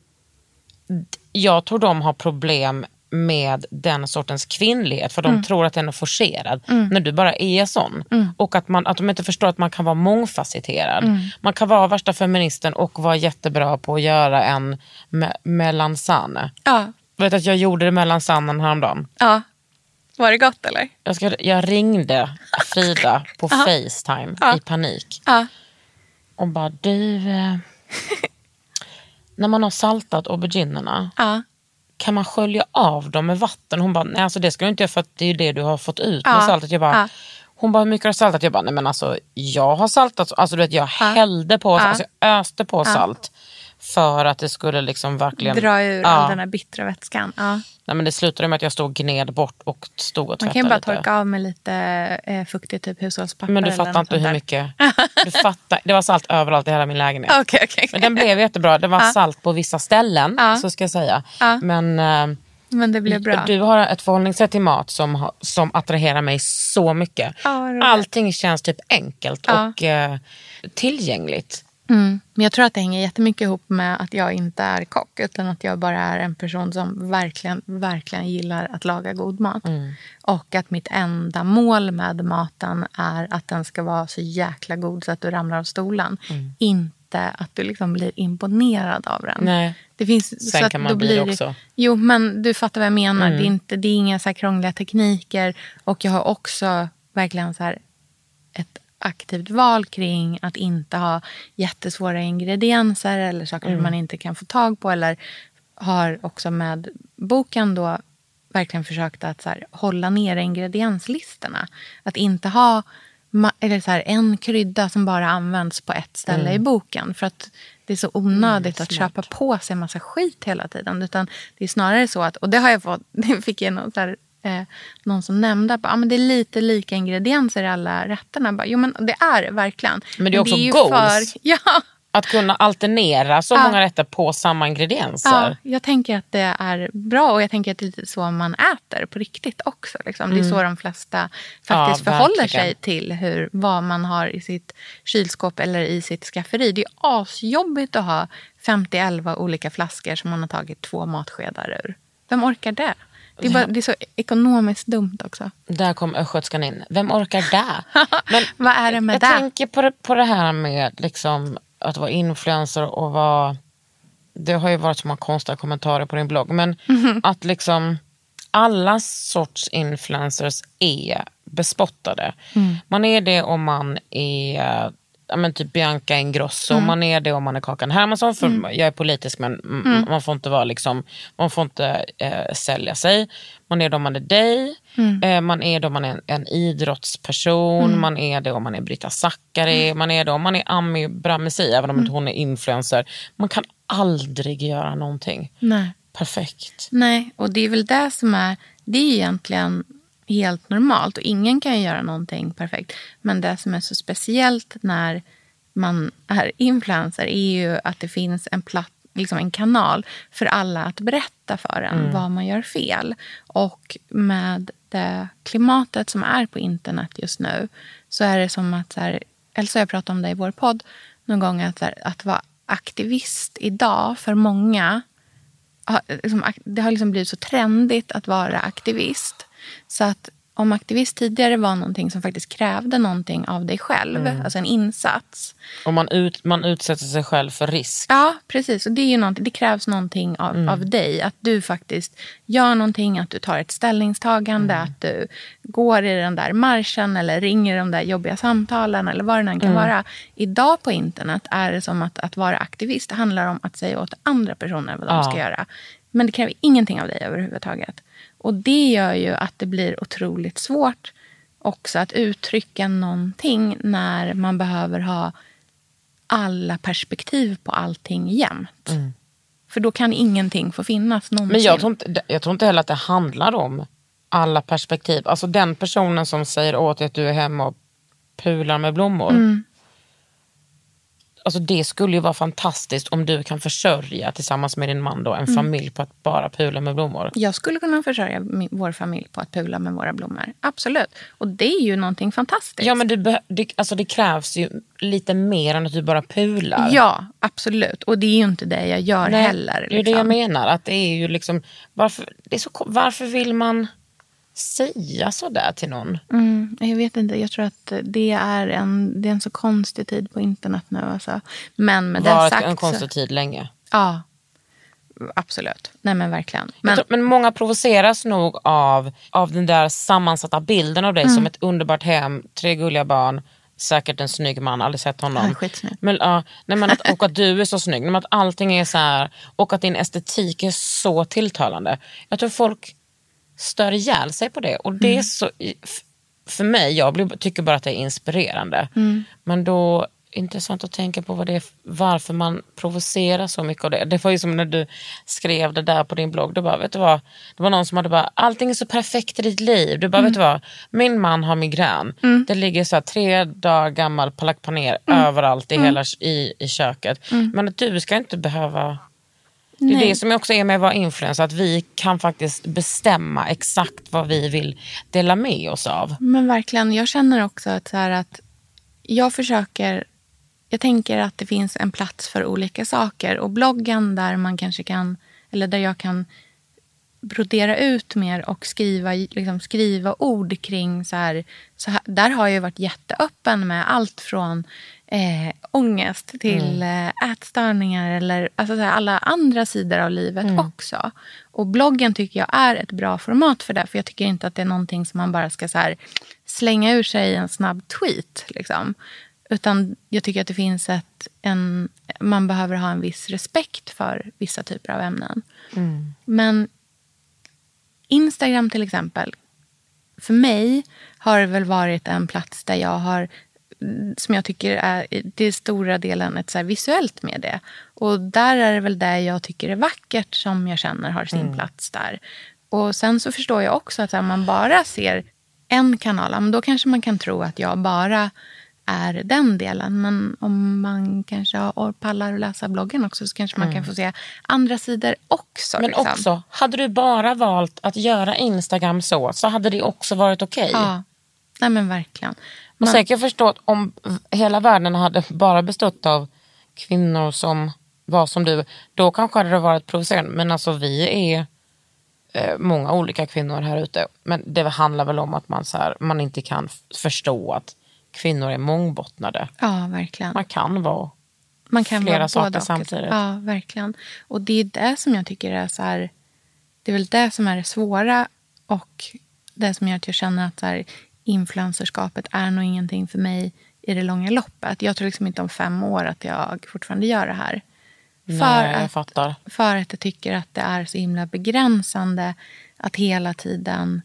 jag tror de har problem med den sortens kvinnlighet för de Mm. tror att den är forcerad när du bara är sån. Och att, man, att de inte förstår att man kan vara mångfacetterad. Mm. Man kan vara värsta feministen och vara jättebra på att göra en me- melanzane. Ja, Vet att jag gjorde det melanzanen häromdagen. ja. Var det gott eller? Jag, ska, jag ringde Frida på [LAUGHS] Facetime Ja. i panik Ja. och bara du, eh, [LAUGHS] när man har saltat auberginerna Ja. Kan man skölja av dem med vatten? Hon bara, nej alltså det ska du inte göra för att det är det du har fått ut Ja. med saltet. Jag bara, Ja. Hon bara, hur mycket har du saltat? Jag bara, nej men alltså jag har saltat, alltså du vet jag hällde på, alltså jag öste på salt. För att det skulle liksom verkligen... Dra ur ja. all den här bittra vätskan. Ja. Nej, men det slutade med att jag stod och gned bort och stod och Man kan ju bara lite. torka av med lite eh, fuktigt typ hushållspapper. Men du fattar inte hur mycket. [LAUGHS] Du fattar, det var salt överallt i hela min lägenhet. Okej, okej. Men den blev jättebra. Det var salt på vissa ställen, Ja. så ska jag säga. Ja. Men eh, Men det blev bra. du har ett förhållningssätt till mat som, som attraherar mig så mycket. Ja. Allting känns typ enkelt Ja. och eh, tillgängligt. Mm. Men jag tror att det hänger jättemycket ihop med att jag inte är kock. Utan att jag bara är en person som verkligen, verkligen gillar att laga god mat. Och att mitt enda mål med maten är att den ska vara så jäkla god så att du ramlar av stolen. Inte att du liksom blir imponerad av den. Nej. Det finns, Sen så kan man bli det blir också. Jo, men du fattar vad jag menar. Det, är inte, det är inga så krångliga tekniker. Och jag har också verkligen så ett aktivt val kring att inte ha jättesvåra ingredienser eller saker som man inte kan få tag på. Eller har också med boken då verkligen försökt att så här, hålla nere ingredienslistorna. Att inte ha eller så här, en krydda som bara används på ett ställe i boken. För att det är så onödigt att köpa på sig en massa skit hela tiden. Utan det är snarare så att, och det har jag fått, [LAUGHS] det fick jag någon, så här, eh, någon som nämnde, att ah, men det är lite lika ingredienser i alla rätterna. Bara, jo men det är det verkligen. Men det är också ju goals. För, [LAUGHS] ja, Att kunna alternera så Ja. många rätter på samma ingredienser. Ja, jag tänker att det är bra och jag tänker att det är lite så man äter på riktigt också. Liksom. Det är så de flesta faktiskt Ja, förhåller verkligen. sig till hur, vad man har i sitt kylskåp eller i sitt skafferi. Det är asjobbigt att ha 50-11 olika flaskor som man har tagit två matskedar ur. Vem orkar det? Det är, bara, det är så ekonomiskt dumt också. Där kom östgötskan in. Vem orkar det? [LAUGHS] Men Vad är det med jag det? tänker på det, på det här med liksom, att vara influencer och vara... Det har ju varit så många konstiga kommentarer på din blogg. Men Mhm. att liksom alla sorts influencers är bespottade. Mm. Man är det om man är ja, men typ Bianca Ingrosso, Mm. man är det om man är Kakan Hermansson, för jag är politisk men mm, Mm. man får inte vara liksom, man får inte eh, sälja sig. Man är det om man är dig, Mm. eh, man är det om man är en, en idrottsperson, man är det om man är Brita Zackari, Mm. man är det om man är Ami Bramesi, även om inte hon är influencer. Man kan aldrig göra någonting Nej. perfekt. Nej, och det är väl det som är... Det är egentligen helt normalt och ingen kan göra någonting perfekt. Men det som är så speciellt när man är influencer är ju att det finns en platt, liksom en kanal för alla att berätta för en vad man gör fel. Och med det klimatet som är på internet just nu så är det som att, så här, Elsa och jag pratade om det i vår podd någon gång, att, här, att vara aktivist idag för många liksom, det har liksom blivit så trendigt att vara aktivist. Så att om aktivist tidigare var någonting som faktiskt krävde någonting av dig själv, alltså en insats. Och man, ut, man utsätter sig själv för risk. Ja, precis. Och det, är ju någonting, det krävs någonting av, av dig. Att du faktiskt gör någonting, att du tar ett ställningstagande, att du går i den där marschen eller ringer de där jobbiga samtalen eller vad det än kan vara. Idag på internet är det som att, att vara aktivist det handlar om att säga åt andra personer vad de Ja. ska göra. Men det kräver ingenting av dig överhuvudtaget. Och det gör ju att det blir otroligt svårt också att uttrycka någonting när man behöver ha alla perspektiv på allting jämt. För då kan ingenting få finnas någonsin. Men jag tror, inte, jag tror inte heller att det handlar om alla perspektiv. Alltså den personen som säger åt dig att du är hemma och pular med blommor. Alltså det skulle ju vara fantastiskt om du kan försörja tillsammans med din man då, en familj på att bara pula med blommor. Jag skulle kunna försörja min, vår familj på att pula med våra blommor. Absolut. Och det är ju någonting fantastiskt. Ja men det, det, alltså det krävs ju lite mer än att du bara pular. Ja, absolut. Och det är ju inte det jag gör Nej, heller. Det är det liksom. jag menar. Att det är ju liksom, varför, det är så, varför vill man säga sådär till någon? Mm, jag vet inte. Jag tror att det är en, det är en så konstig tid på internet nu. Alltså. Men med det Varit sagt. en konstig tid länge. ja, absolut. Nej men verkligen. Men, tror, men många provoceras nog av, av den där sammansatta bilden av dig Mm. som ett underbart hem, tre gulliga barn, säkert en snygg man, aldrig sett honom. Han är skitsnygg. Men, ja, nej, men att, [LAUGHS] och att du är så snygg, men att allting är så här, och att din estetik är så tilltalande. Jag tror folk stör ihjäl sig på det. Och det Mm. är så, för mig, jag blir, tycker bara att det är inspirerande. Mm. Men då intressant att tänka på vad det är, varför man provocerar så mycket av det. Det var ju som när du skrev det där på din blogg. Du bara, vet du vad? Det var någon som hade bara, allting är så perfekt i ditt liv. Du bara, vet du vad? Min man har migrän. Det ligger så här tre dagar gammal palakpaner överallt i, hela, i, i köket. Men att du ska inte behöva det är det som också är med att vara influencer, att vi kan faktiskt bestämma exakt vad vi vill dela med oss av. men verkligen. Jag känner också att, så att jag försöker... Jag tänker att det finns en plats för olika saker. Och bloggen där man kanske kan... Eller där jag kan brodera ut mer och skriva, liksom skriva ord kring så här, så här. Där har jag varit jätteöppen med allt från eh, ångest till eh, ätstörningar eller alltså så här, alla andra sidor av livet också. Och bloggen tycker jag är ett bra format för det. För jag tycker inte att det är någonting som man bara ska så här, slänga ur sig i en snabb tweet. Liksom. Utan jag tycker att det finns ett... En, man behöver ha en viss respekt för vissa typer av ämnen. Men Instagram till exempel. För mig har det väl varit en plats där jag har som jag tycker är till stora delen ett så visuellt medie. Och där är det väl det jag tycker är vackert som jag känner har sin plats där. Och sen så förstår jag också att om man bara ser en kanal, då kanske man kan tro att jag bara är den delen. Men om man kanske har pallar att läsa bloggen också så kanske man kan få se andra sidor också. Men liksom. också, hade du bara valt att göra Instagram så, så hade det också varit okej. Ja, nej men verkligen. Och Man, sen kan jag förstå att om hela världen hade bara bestått av kvinnor som var som du, då kanske hade det varit provocerande. Men alltså vi är eh, många olika kvinnor här ute. Men det handlar väl om att man, så här, man inte kan förstå att kvinnor är mångbottnade. ja, verkligen. Man kan vara Man kan flera vara saker samtidigt. Ja, verkligen. Och det är det som jag tycker är så här... Det är väl det som är det svåra och det som gör att jag känner att så här, influencerskapet är nog ingenting för mig i det långa loppet. Jag tror liksom inte om fem år att jag fortfarande gör det här. Nej, För jag att, fattar. för att jag tycker att det är så himla begränsande att hela tiden...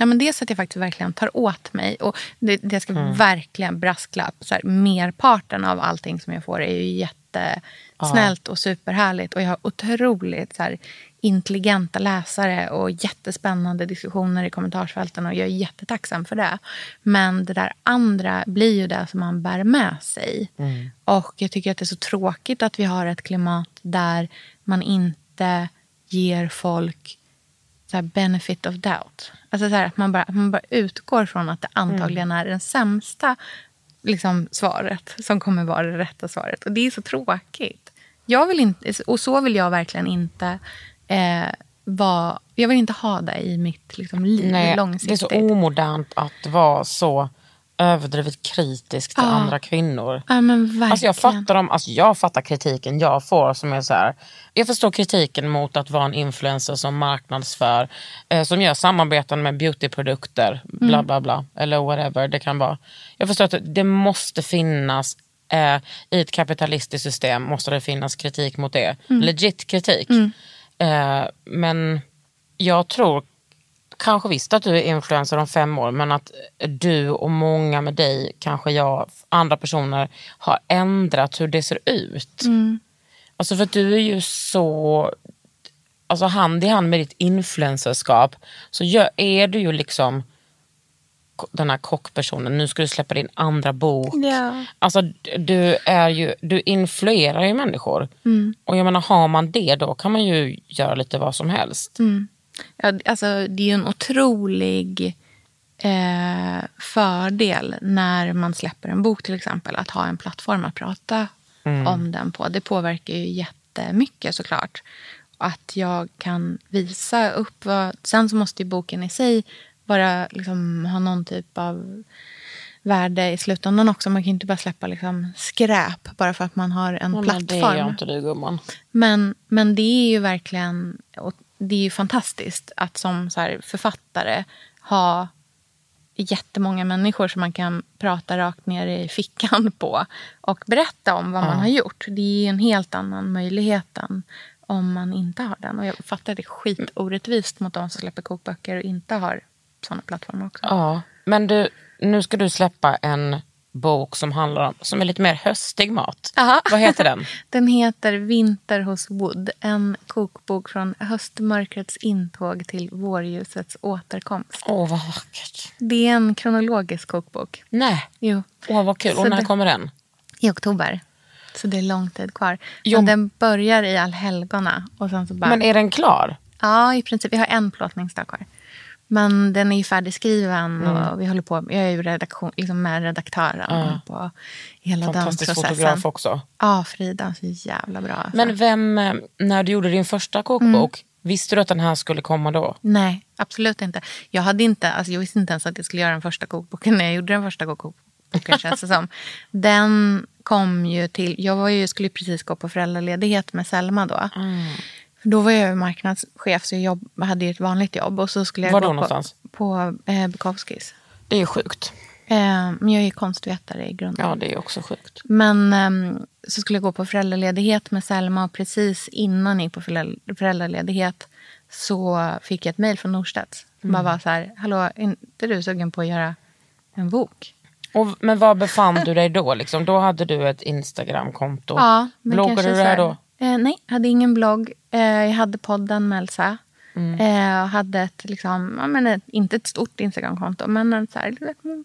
Ja, men dels att jag faktiskt verkligen tar åt mig. Och det, det ska verkligen brasklapp. Så här, merparten av allting som jag får är ju jättesnällt och superhärligt. Och jag har otroligt så här, intelligenta läsare och jättespännande diskussioner i kommentarsfälten. Och jag är jättetacksam för det. Men det där andra blir ju det som man bär med sig. Och jag tycker att det är så tråkigt att vi har ett klimat där man inte ger folk så benefit of doubt. Alltså så här, att man bara, man bara utgår från att det antagligen är det sämsta liksom, svaret som kommer vara det rätta svaret. Och det är så tråkigt. Jag vill inte, och så vill jag verkligen inte eh, vara... Jag vill inte ha det i mitt liksom, liv Nej, det är långsiktigt. så omodernt att vara så överdrivet kritisk till Ja. andra kvinnor. Ja. Alltså jag fattar dem, alltså jag fattar kritiken jag får som är så här. Jag förstår kritiken mot att vara en influencer som marknadsför, eh, som gör samarbeten med beautyprodukter, Mm. bla bla bla, eller whatever det kan vara. Jag förstår att det- måste finnas, eh, i ett kapitalistiskt system måste det finnas kritik mot det. Mm. Legit kritik. Eh, men jag tror kanske visst att du är influencer om fem år men att du och många med dig, kanske jag, andra personer har ändrat hur det ser ut. Alltså för du är ju så alltså hand i hand med ditt influencerskap så gör, är du ju liksom den här kockpersonen. Nu ska du släppa din andra bok. Ja. Alltså du, är ju, du influerar ju människor. Och jag menar har man det då kan man ju göra lite vad som helst. Ja, alltså, det är ju en otrolig eh, fördel när man släpper en bok till exempel. Att ha en plattform att prata om den på. Det påverkar ju jättemycket såklart. Att jag kan visa upp vad... Sen så måste ju boken i sig bara liksom, ha någon typ av värde i slutändan också. Man kan ju inte bara släppa liksom, skräp bara för att man har en Men plattform. Det gör inte du gumman. Men, men det är ju verkligen det är ju fantastiskt att som så författare ha jättemånga människor som man kan prata rakt ner i fickan [LAUGHS] på och berätta om vad man har gjort. Det är ju en helt annan möjlighet än om man inte har den. Och jag fattar det är skitorättvist mot de som släpper kokböcker och inte har sådana plattformar också. Ja, men du, nu ska du släppa en bok som handlar om, som är lite mer höstig mat. Aha. Vad heter den? [LAUGHS] Den heter Vinter hos Wood. En kokbok från höstmörkrets intåg till vårljusets återkomst. Åh vad vackert. Det är en kronologisk kokbok. Nej, Jo, åh vad kul. Så Och när det- kommer den? i oktober. Så det är lång tid kvar. Jo. Men den börjar i allhelgona. Och sen så bara... Men är den klar? Ja, i princip. Vi har en plåtningsdag kvar. Men den är ju färdigskriven Mm. och vi håller på. Jag är ju redaktion, liksom med redaktören på hela den Fantastisk processen. fotograf också. Ja, Frida. Så jävla bra. Alltså. Men vem, eh, när du gjorde din första kokbok, visste du att den här skulle komma då? Nej, absolut inte. Jag, hade inte, alltså jag visste inte ens att jag skulle göra den första kokboken när jag gjorde den första kokboken. [LAUGHS] känns det som. Den kom ju till... Jag var ju, skulle precis gå på föräldraledighet med Selma då. För Då var jag marknadschef så jag jobb, hade ju ett vanligt jobb. Och så skulle jag Var gå då på, någonstans? På eh, Bukowskis. Det är ju sjukt. Eh, men jag är konstvetare i grunden. Ja, det är också sjukt. Men ehm, så skulle jag gå på föräldraledighet med Selma och precis innan jag gick på föräldra- föräldraledighet så fick jag ett mejl från Norstedts. Som bara var så här, hallå, är inte du sugen på att göra en bok? Och, men var befann du dig då? Liksom? Då hade du ett Instagramkonto. Ja, men Bloggade kanske du där då? Eh, nej, jag hade ingen blogg. Eh, jag hade podden med Elsa. Mm. Eh, och hade ett, liksom, ja, men ett, inte ett stort Instagramkonto, men en så här, liksom,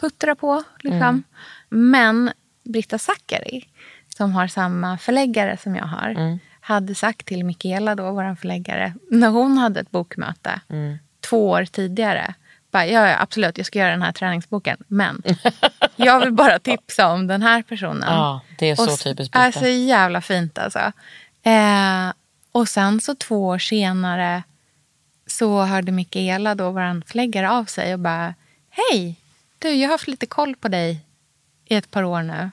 puttra på. Liksom. Mm. Men Britta Zackari, som har samma förläggare som jag har, Mm. hade sagt till Mikaela, då, vår förläggare, när hon hade ett bokmöte Mm. två år tidigare. Bara, ja, ja, absolut, jag ska göra den här träningsboken. Men [LAUGHS] jag vill bara tipsa om den här personen. Ja, det är så Och typiskt Britta. är så jävla fint alltså. Eh, och sen så två år senare så hörde Mikaela, då vår förläggare, av sig och bara Hej! Du, jag har haft lite koll på dig i ett par år nu.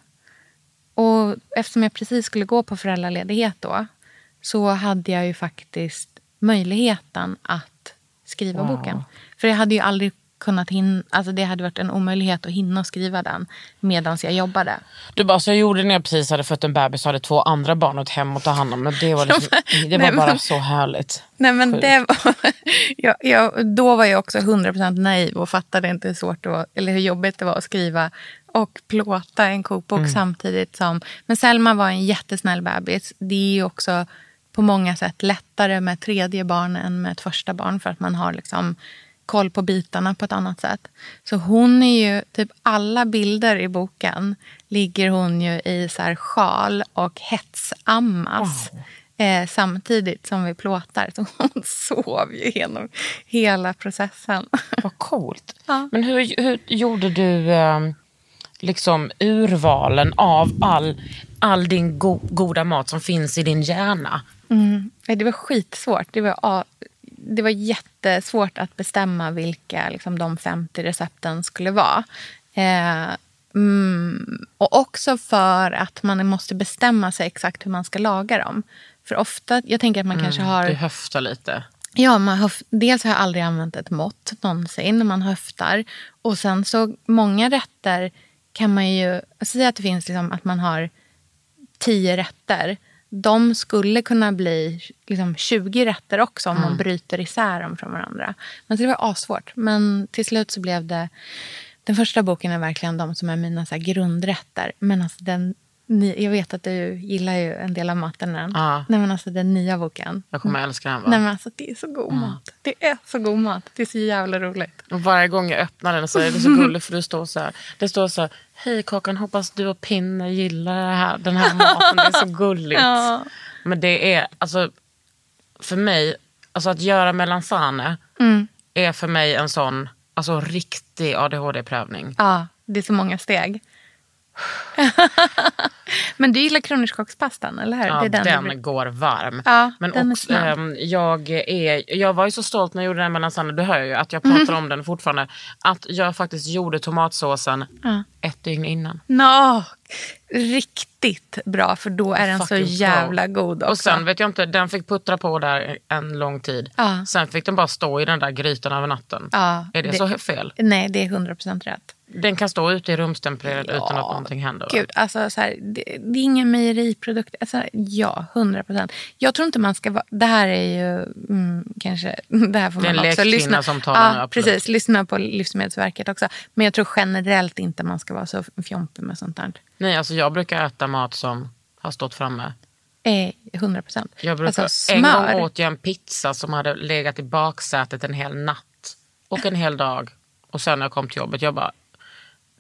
Och eftersom jag precis skulle gå på föräldraledighet då så hade jag ju faktiskt möjligheten att skriva boken. För jag hade ju aldrig kunnat hinna, alltså det hade varit en omöjlighet att hinna skriva den medan jag jobbade. Du bara, så jag gjorde när jag precis hade fött en bebis och hade två andra barn åt hem och ta hand om. Men det var, liksom, [LAUGHS] det var Nej, bara men- så härligt. Nej, men Sjukt. det var, [LAUGHS] jag, jag, då var jag också 100% naiv och fattade inte hur svårt det var, eller hur jobbigt det var att skriva och plåta en kokbok samtidigt som... Men Selma var en jättesnäll bebis. Det är ju också på många sätt lättare med ett tredje barn än med ett första barn för att man har liksom koll på bitarna på ett annat sätt. Så hon är ju, typ alla bilder i boken ligger hon ju i så här sjal och hetsammas. Eh, samtidigt som vi plåtar. Så hon [LAUGHS] sov ju genom hela processen. Vad coolt. [LAUGHS] Ja. Men hur, hur gjorde du eh, liksom urvalen av all, all din go, goda mat som finns i din hjärna? Mm. Det var skitsvårt. Det var, det var jättesvårt att bestämma vilka liksom, de 50 recepten skulle vara. Eh, mm, och också för att man måste bestämma sig exakt hur man ska laga dem. För ofta, jag tänker att man kanske har... Du höftar lite. Ja, man höf- dels har jag aldrig använt ett mått någonsin. Man höftar. Och sen så många rätter kan man ju... Säga att det finns liksom att man har tio rätter. De skulle kunna bli liksom 20 rätter också om man bryter isär dem från varandra. Men så det var asvårt. Men till slut så blev det... Den första boken är verkligen de som är mina så grundrätter. Men alltså den, jag vet att du gillar ju en del av maten. än. Ja. Nej, men alltså den nya boken. Jag kommer älska den. Va? Nej, men alltså, det är så god mat. Det är så god mat. Det är så jävla roligt. Och varje gång jag öppnar den så är det så gulligt för det står så här. Det står så här. Hej Kakan, hoppas du och Pinne gillar det här, den här maten. Det är så gulligt. [LAUGHS] Ja. Men det är, alltså för mig, alltså att göra melanzane Mm. är för mig en sån alltså, riktig ADHD-prövning. Ja, det är så många steg. [LAUGHS] [LAUGHS] men du gillar kronärtskockspastan, eller hur? Ja, det är den, du- går varm. Ja, Men den är också, snabb. ehm, jag, är, jag var ju så stolt när jag gjorde den melanzane, du hör ju att jag pratar om den fortfarande. Att jag faktiskt gjorde tomatsåsen ett dygn innan. Nå, riktigt bra, för då är den så Fucking jävla pro. god också. Och sen vet jag inte, den fick puttra på där en lång tid. Ja. Sen fick den bara stå i den där grytan över natten. Ja, är det, det- så fel? Nej, det är 100% rätt. Den kan stå ute i rumstempererad utan att någonting händer? Gud, alltså, så här, det, är ingen mejeriprodukt. Alltså, ja, 100 procent. Jag tror inte man ska vara... Det här är ju mm, kanske... [LAUGHS] Det här får man också lekkvinna lyssna som talar ja, precis. Lyssna på Livsmedelsverket också. Men jag tror generellt inte man ska vara så fjompig med sånt där. Nej, alltså jag brukar äta mat som har stått framme. Eh, 100 procent. Jag brukar, Alltså, En gång åt jag en pizza som hade legat i baksätet en hel natt. Och en hel dag. Och sen när jag kom till jobbet, jag bara,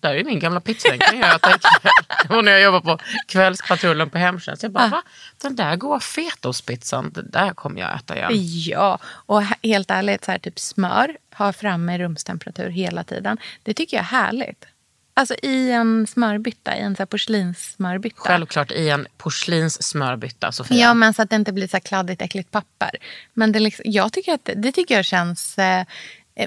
där är ju min gamla pizza, den kan jag äta ikväll. Och när jag jobbar på kvällspatrullen på hemtjänst, jag bara, Ah. va? Den där goda fetaostpizzan, den där kommer jag äta igen. Ja, och he- helt ärligt, så här, typ smör, ha framme i rumstemperatur hela tiden. Det tycker jag är härligt. Alltså i en smörbytta, i en så här porslinssmörbytta. Självklart i en porslinssmörbytta, Sofia. Ja, men så att det inte blir så här kladdigt, äckligt papper. Men det, liksom, jag tycker att, det tycker jag känns... Eh,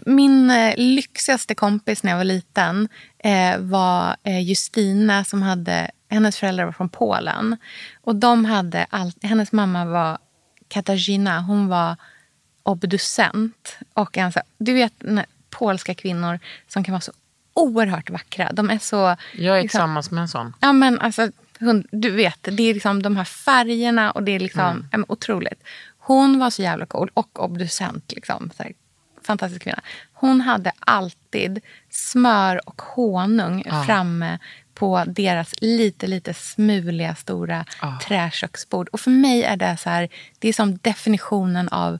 min eh, lyxigaste kompis när jag var liten eh, var eh, Justina som hade... Hennes föräldrar var från Polen. Och de hade allt, hennes mamma var Katarzyna. Hon var obducent. Och en du vet polska kvinnor som kan vara så oerhört vackra. De är så... Jag är liksom- tillsammans med en sån. Ja, men alltså, hon, du vet, det är liksom de här färgerna och det är liksom ja, men otroligt. Hon var så jävla cool och obducent. Liksom, så här, fantastisk kvinna. Hon hade alltid smör och honung framme på deras lite, lite smuliga stora träköksbord. Och för mig är det så här, det är som definitionen av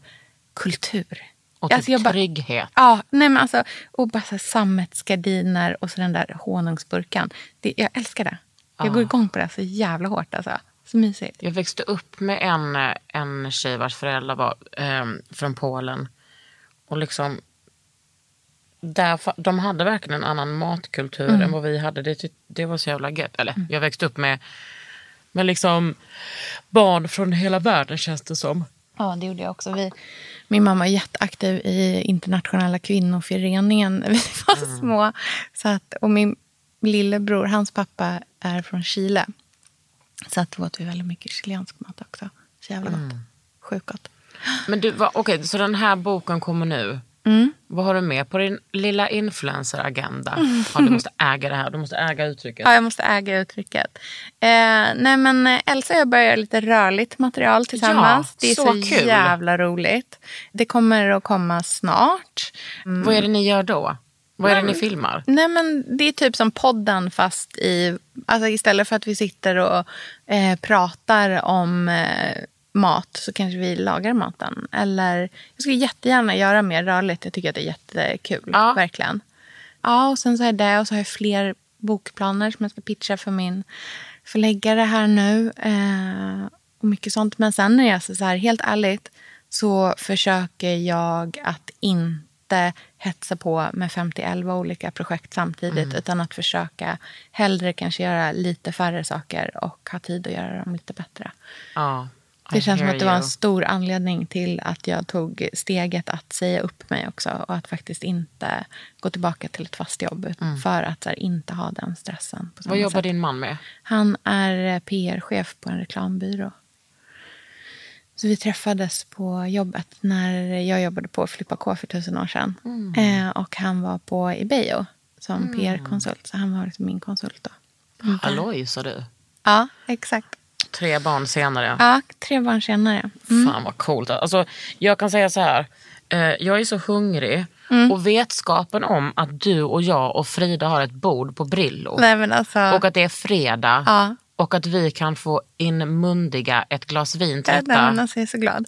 kultur. Och typ Alltså, jag bara- trygghet. Ja, nej men alltså, och bara så sammetsgardiner och så den där honungsburkan. Det, jag älskar det. Jag går igång på det så jävla hårt. Alltså. Så mysigt. Jag växte upp med en, eh, en tjej vars föräldrar var ehm, från Polen. Och liksom, där, de hade verkligen en annan matkultur Mm. än vad vi hade. Det, det var så jävla gött. Eller jag växte upp med, med liksom barn från hela världen känns det som. Ja, det gjorde jag också. Vi, min mamma är jätteaktiv i internationella kvinnoföreningen när vi [LAUGHS] var små. Så att, och min lillebror, hans pappa är från Chile. Så att då åt vi väldigt mycket chilensk mat också. Så jävla gott. Sjukt gott. Men du, okej, så den här boken kommer nu. Mm. Vad har du med på din lilla influencer-agenda? Ja, du måste äga det här, du måste äga uttrycket. Ja, jag måste äga uttrycket. Eh, nej, men eh, Elsa och jag börjar göra lite rörligt material tillsammans. Ja, det är så så, kul. jävla roligt. Det kommer att komma snart. Vad är det ni gör då? Vad är det ni filmar? Nej, men det är typ som podden fast i... Alltså istället för att vi sitter och eh, pratar om eh, mat så kanske vi lagar maten. Eller jag skulle jättegärna göra mer rörligt. Jag tycker att det är jättekul. Ja. Verkligen. Ja, och sen så är det och så har jag fler bokplaner som jag ska pitcha för min förläggare här nu. Eh, och mycket sånt. Men sen är jag så så här, helt ärligt så försöker jag att inte hetsa på med 50 olika projekt samtidigt. Utan att försöka hellre kanske göra lite färre saker och ha tid att göra dem lite bättre. Ja, I Det känns som att det var en stor anledning till att jag tog steget att säga upp mig också. Och att faktiskt inte gå tillbaka till ett fast jobb. ut- För att här, inte ha den stressen. Vad jobbar sätt. din man med? Han är eh, PR-chef på en reklambyrå. Så vi träffades på jobbet när jag jobbade på Flippa K för tusen år sedan. Eh, och han var på Ebeo som PR-konsult. Så han var liksom min konsult då. Halloj, sa du. Ja, exakt. Tre barn senare. Ja, tre barn senare. Fan vad coolt. Alltså, jag kan säga så här. Eh, jag är så hungrig. Mm. Och vetskapen om att du och jag och Frida har ett bord på Brillo. Nej alltså. Och att det är fredag. Ja. och att vi kan få inmundiga ett glas vin till detta. nej, men alltså, jag är så glad.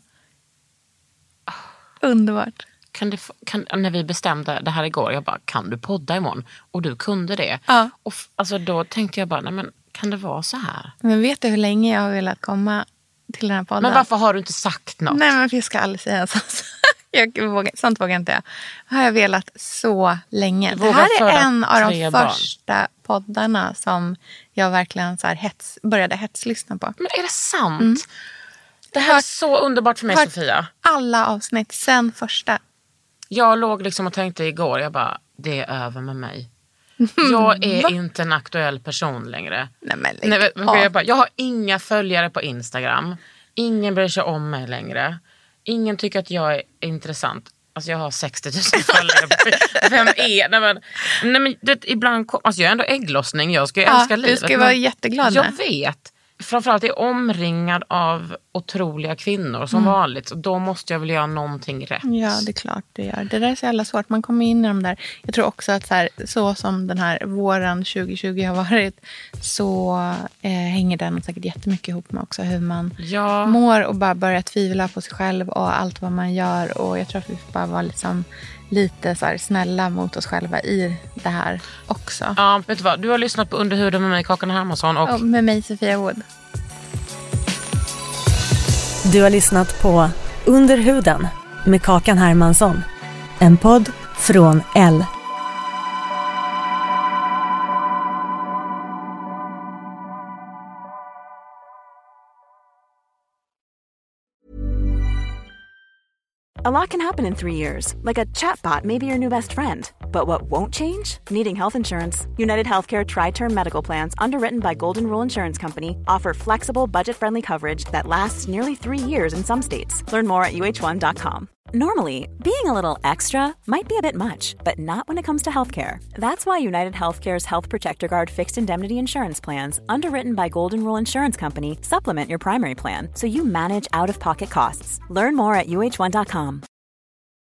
Underbart. Kan det, kan, när vi bestämde det här igår, jag bara, kan du podda imorgon? Och du kunde det. Ja. Och alltså, då tänkte jag bara, nej men kan det vara så här? Men vet du hur länge jag har velat komma till den här podden? Men varför har du inte sagt något? Nej, men jag ska aldrig säga sånt. [LAUGHS] Jag vågar, sånt vågar inte jag. Det har jag velat så länge. Det här är en av de barn. första poddarna som jag verkligen så här hets, började hetslyssna på. Men är det sant? Det här är så underbart för mig Mm. Sofia. Alla avsnitt sen första. Jag låg liksom och tänkte igår, jag bara, det är över med mig. Jag är inte en aktuell person längre. Nej, men lägg Nej, men- jag, bara, jag har inga följare på Instagram. Ingen bryr sig om mig längre. Ingen tycker att jag är intressant. Alltså jag har 60 000 [LAUGHS] följare. Vem är... Nej men, nej men det, ibland alltså jag är ändå ägglossning, jag ska ju Ja, älska du livet. ska ju men vara jätteglad Jag vet. Framförallt är omringad av otroliga kvinnor som vanligt. Och då måste jag väl göra någonting rätt. Ja, det är klart du gör. Det där är så jävla svårt. Man kommer in i de där. Jag tror också att så, här, så som den här våren 2020 har varit så eh, hänger den säkert jättemycket ihop med också hur man Ja. mår och bara börja tvivla på sig själv och allt vad man gör. Och jag tror att vi får bara vara liksom lite så här, snälla mot oss själva i det här också. Ja, vet du vad? Du har lyssnat på Under huden med mig, Kakan Hermansson. Och Och med mig Sofia Wood. Du har lyssnat på Under huden med Kakan Hermansson. En podd från L. A lot can happen in three years, like a chatbot may be your new best friend. But what won't change? Needing health insurance. United Healthcare Tri Term Medical Plans, underwritten by Golden Rule Insurance Company, offer flexible, budget friendly coverage that lasts nearly three years in some states. Learn more at uh1.com. Normally, being a little extra might be a bit much, but not when it comes to healthcare. That's why United Healthcare's Health Protector Guard fixed indemnity insurance plans, underwritten by Golden Rule Insurance Company, supplement your primary plan so you manage out of pocket costs. Learn more at uh1.com.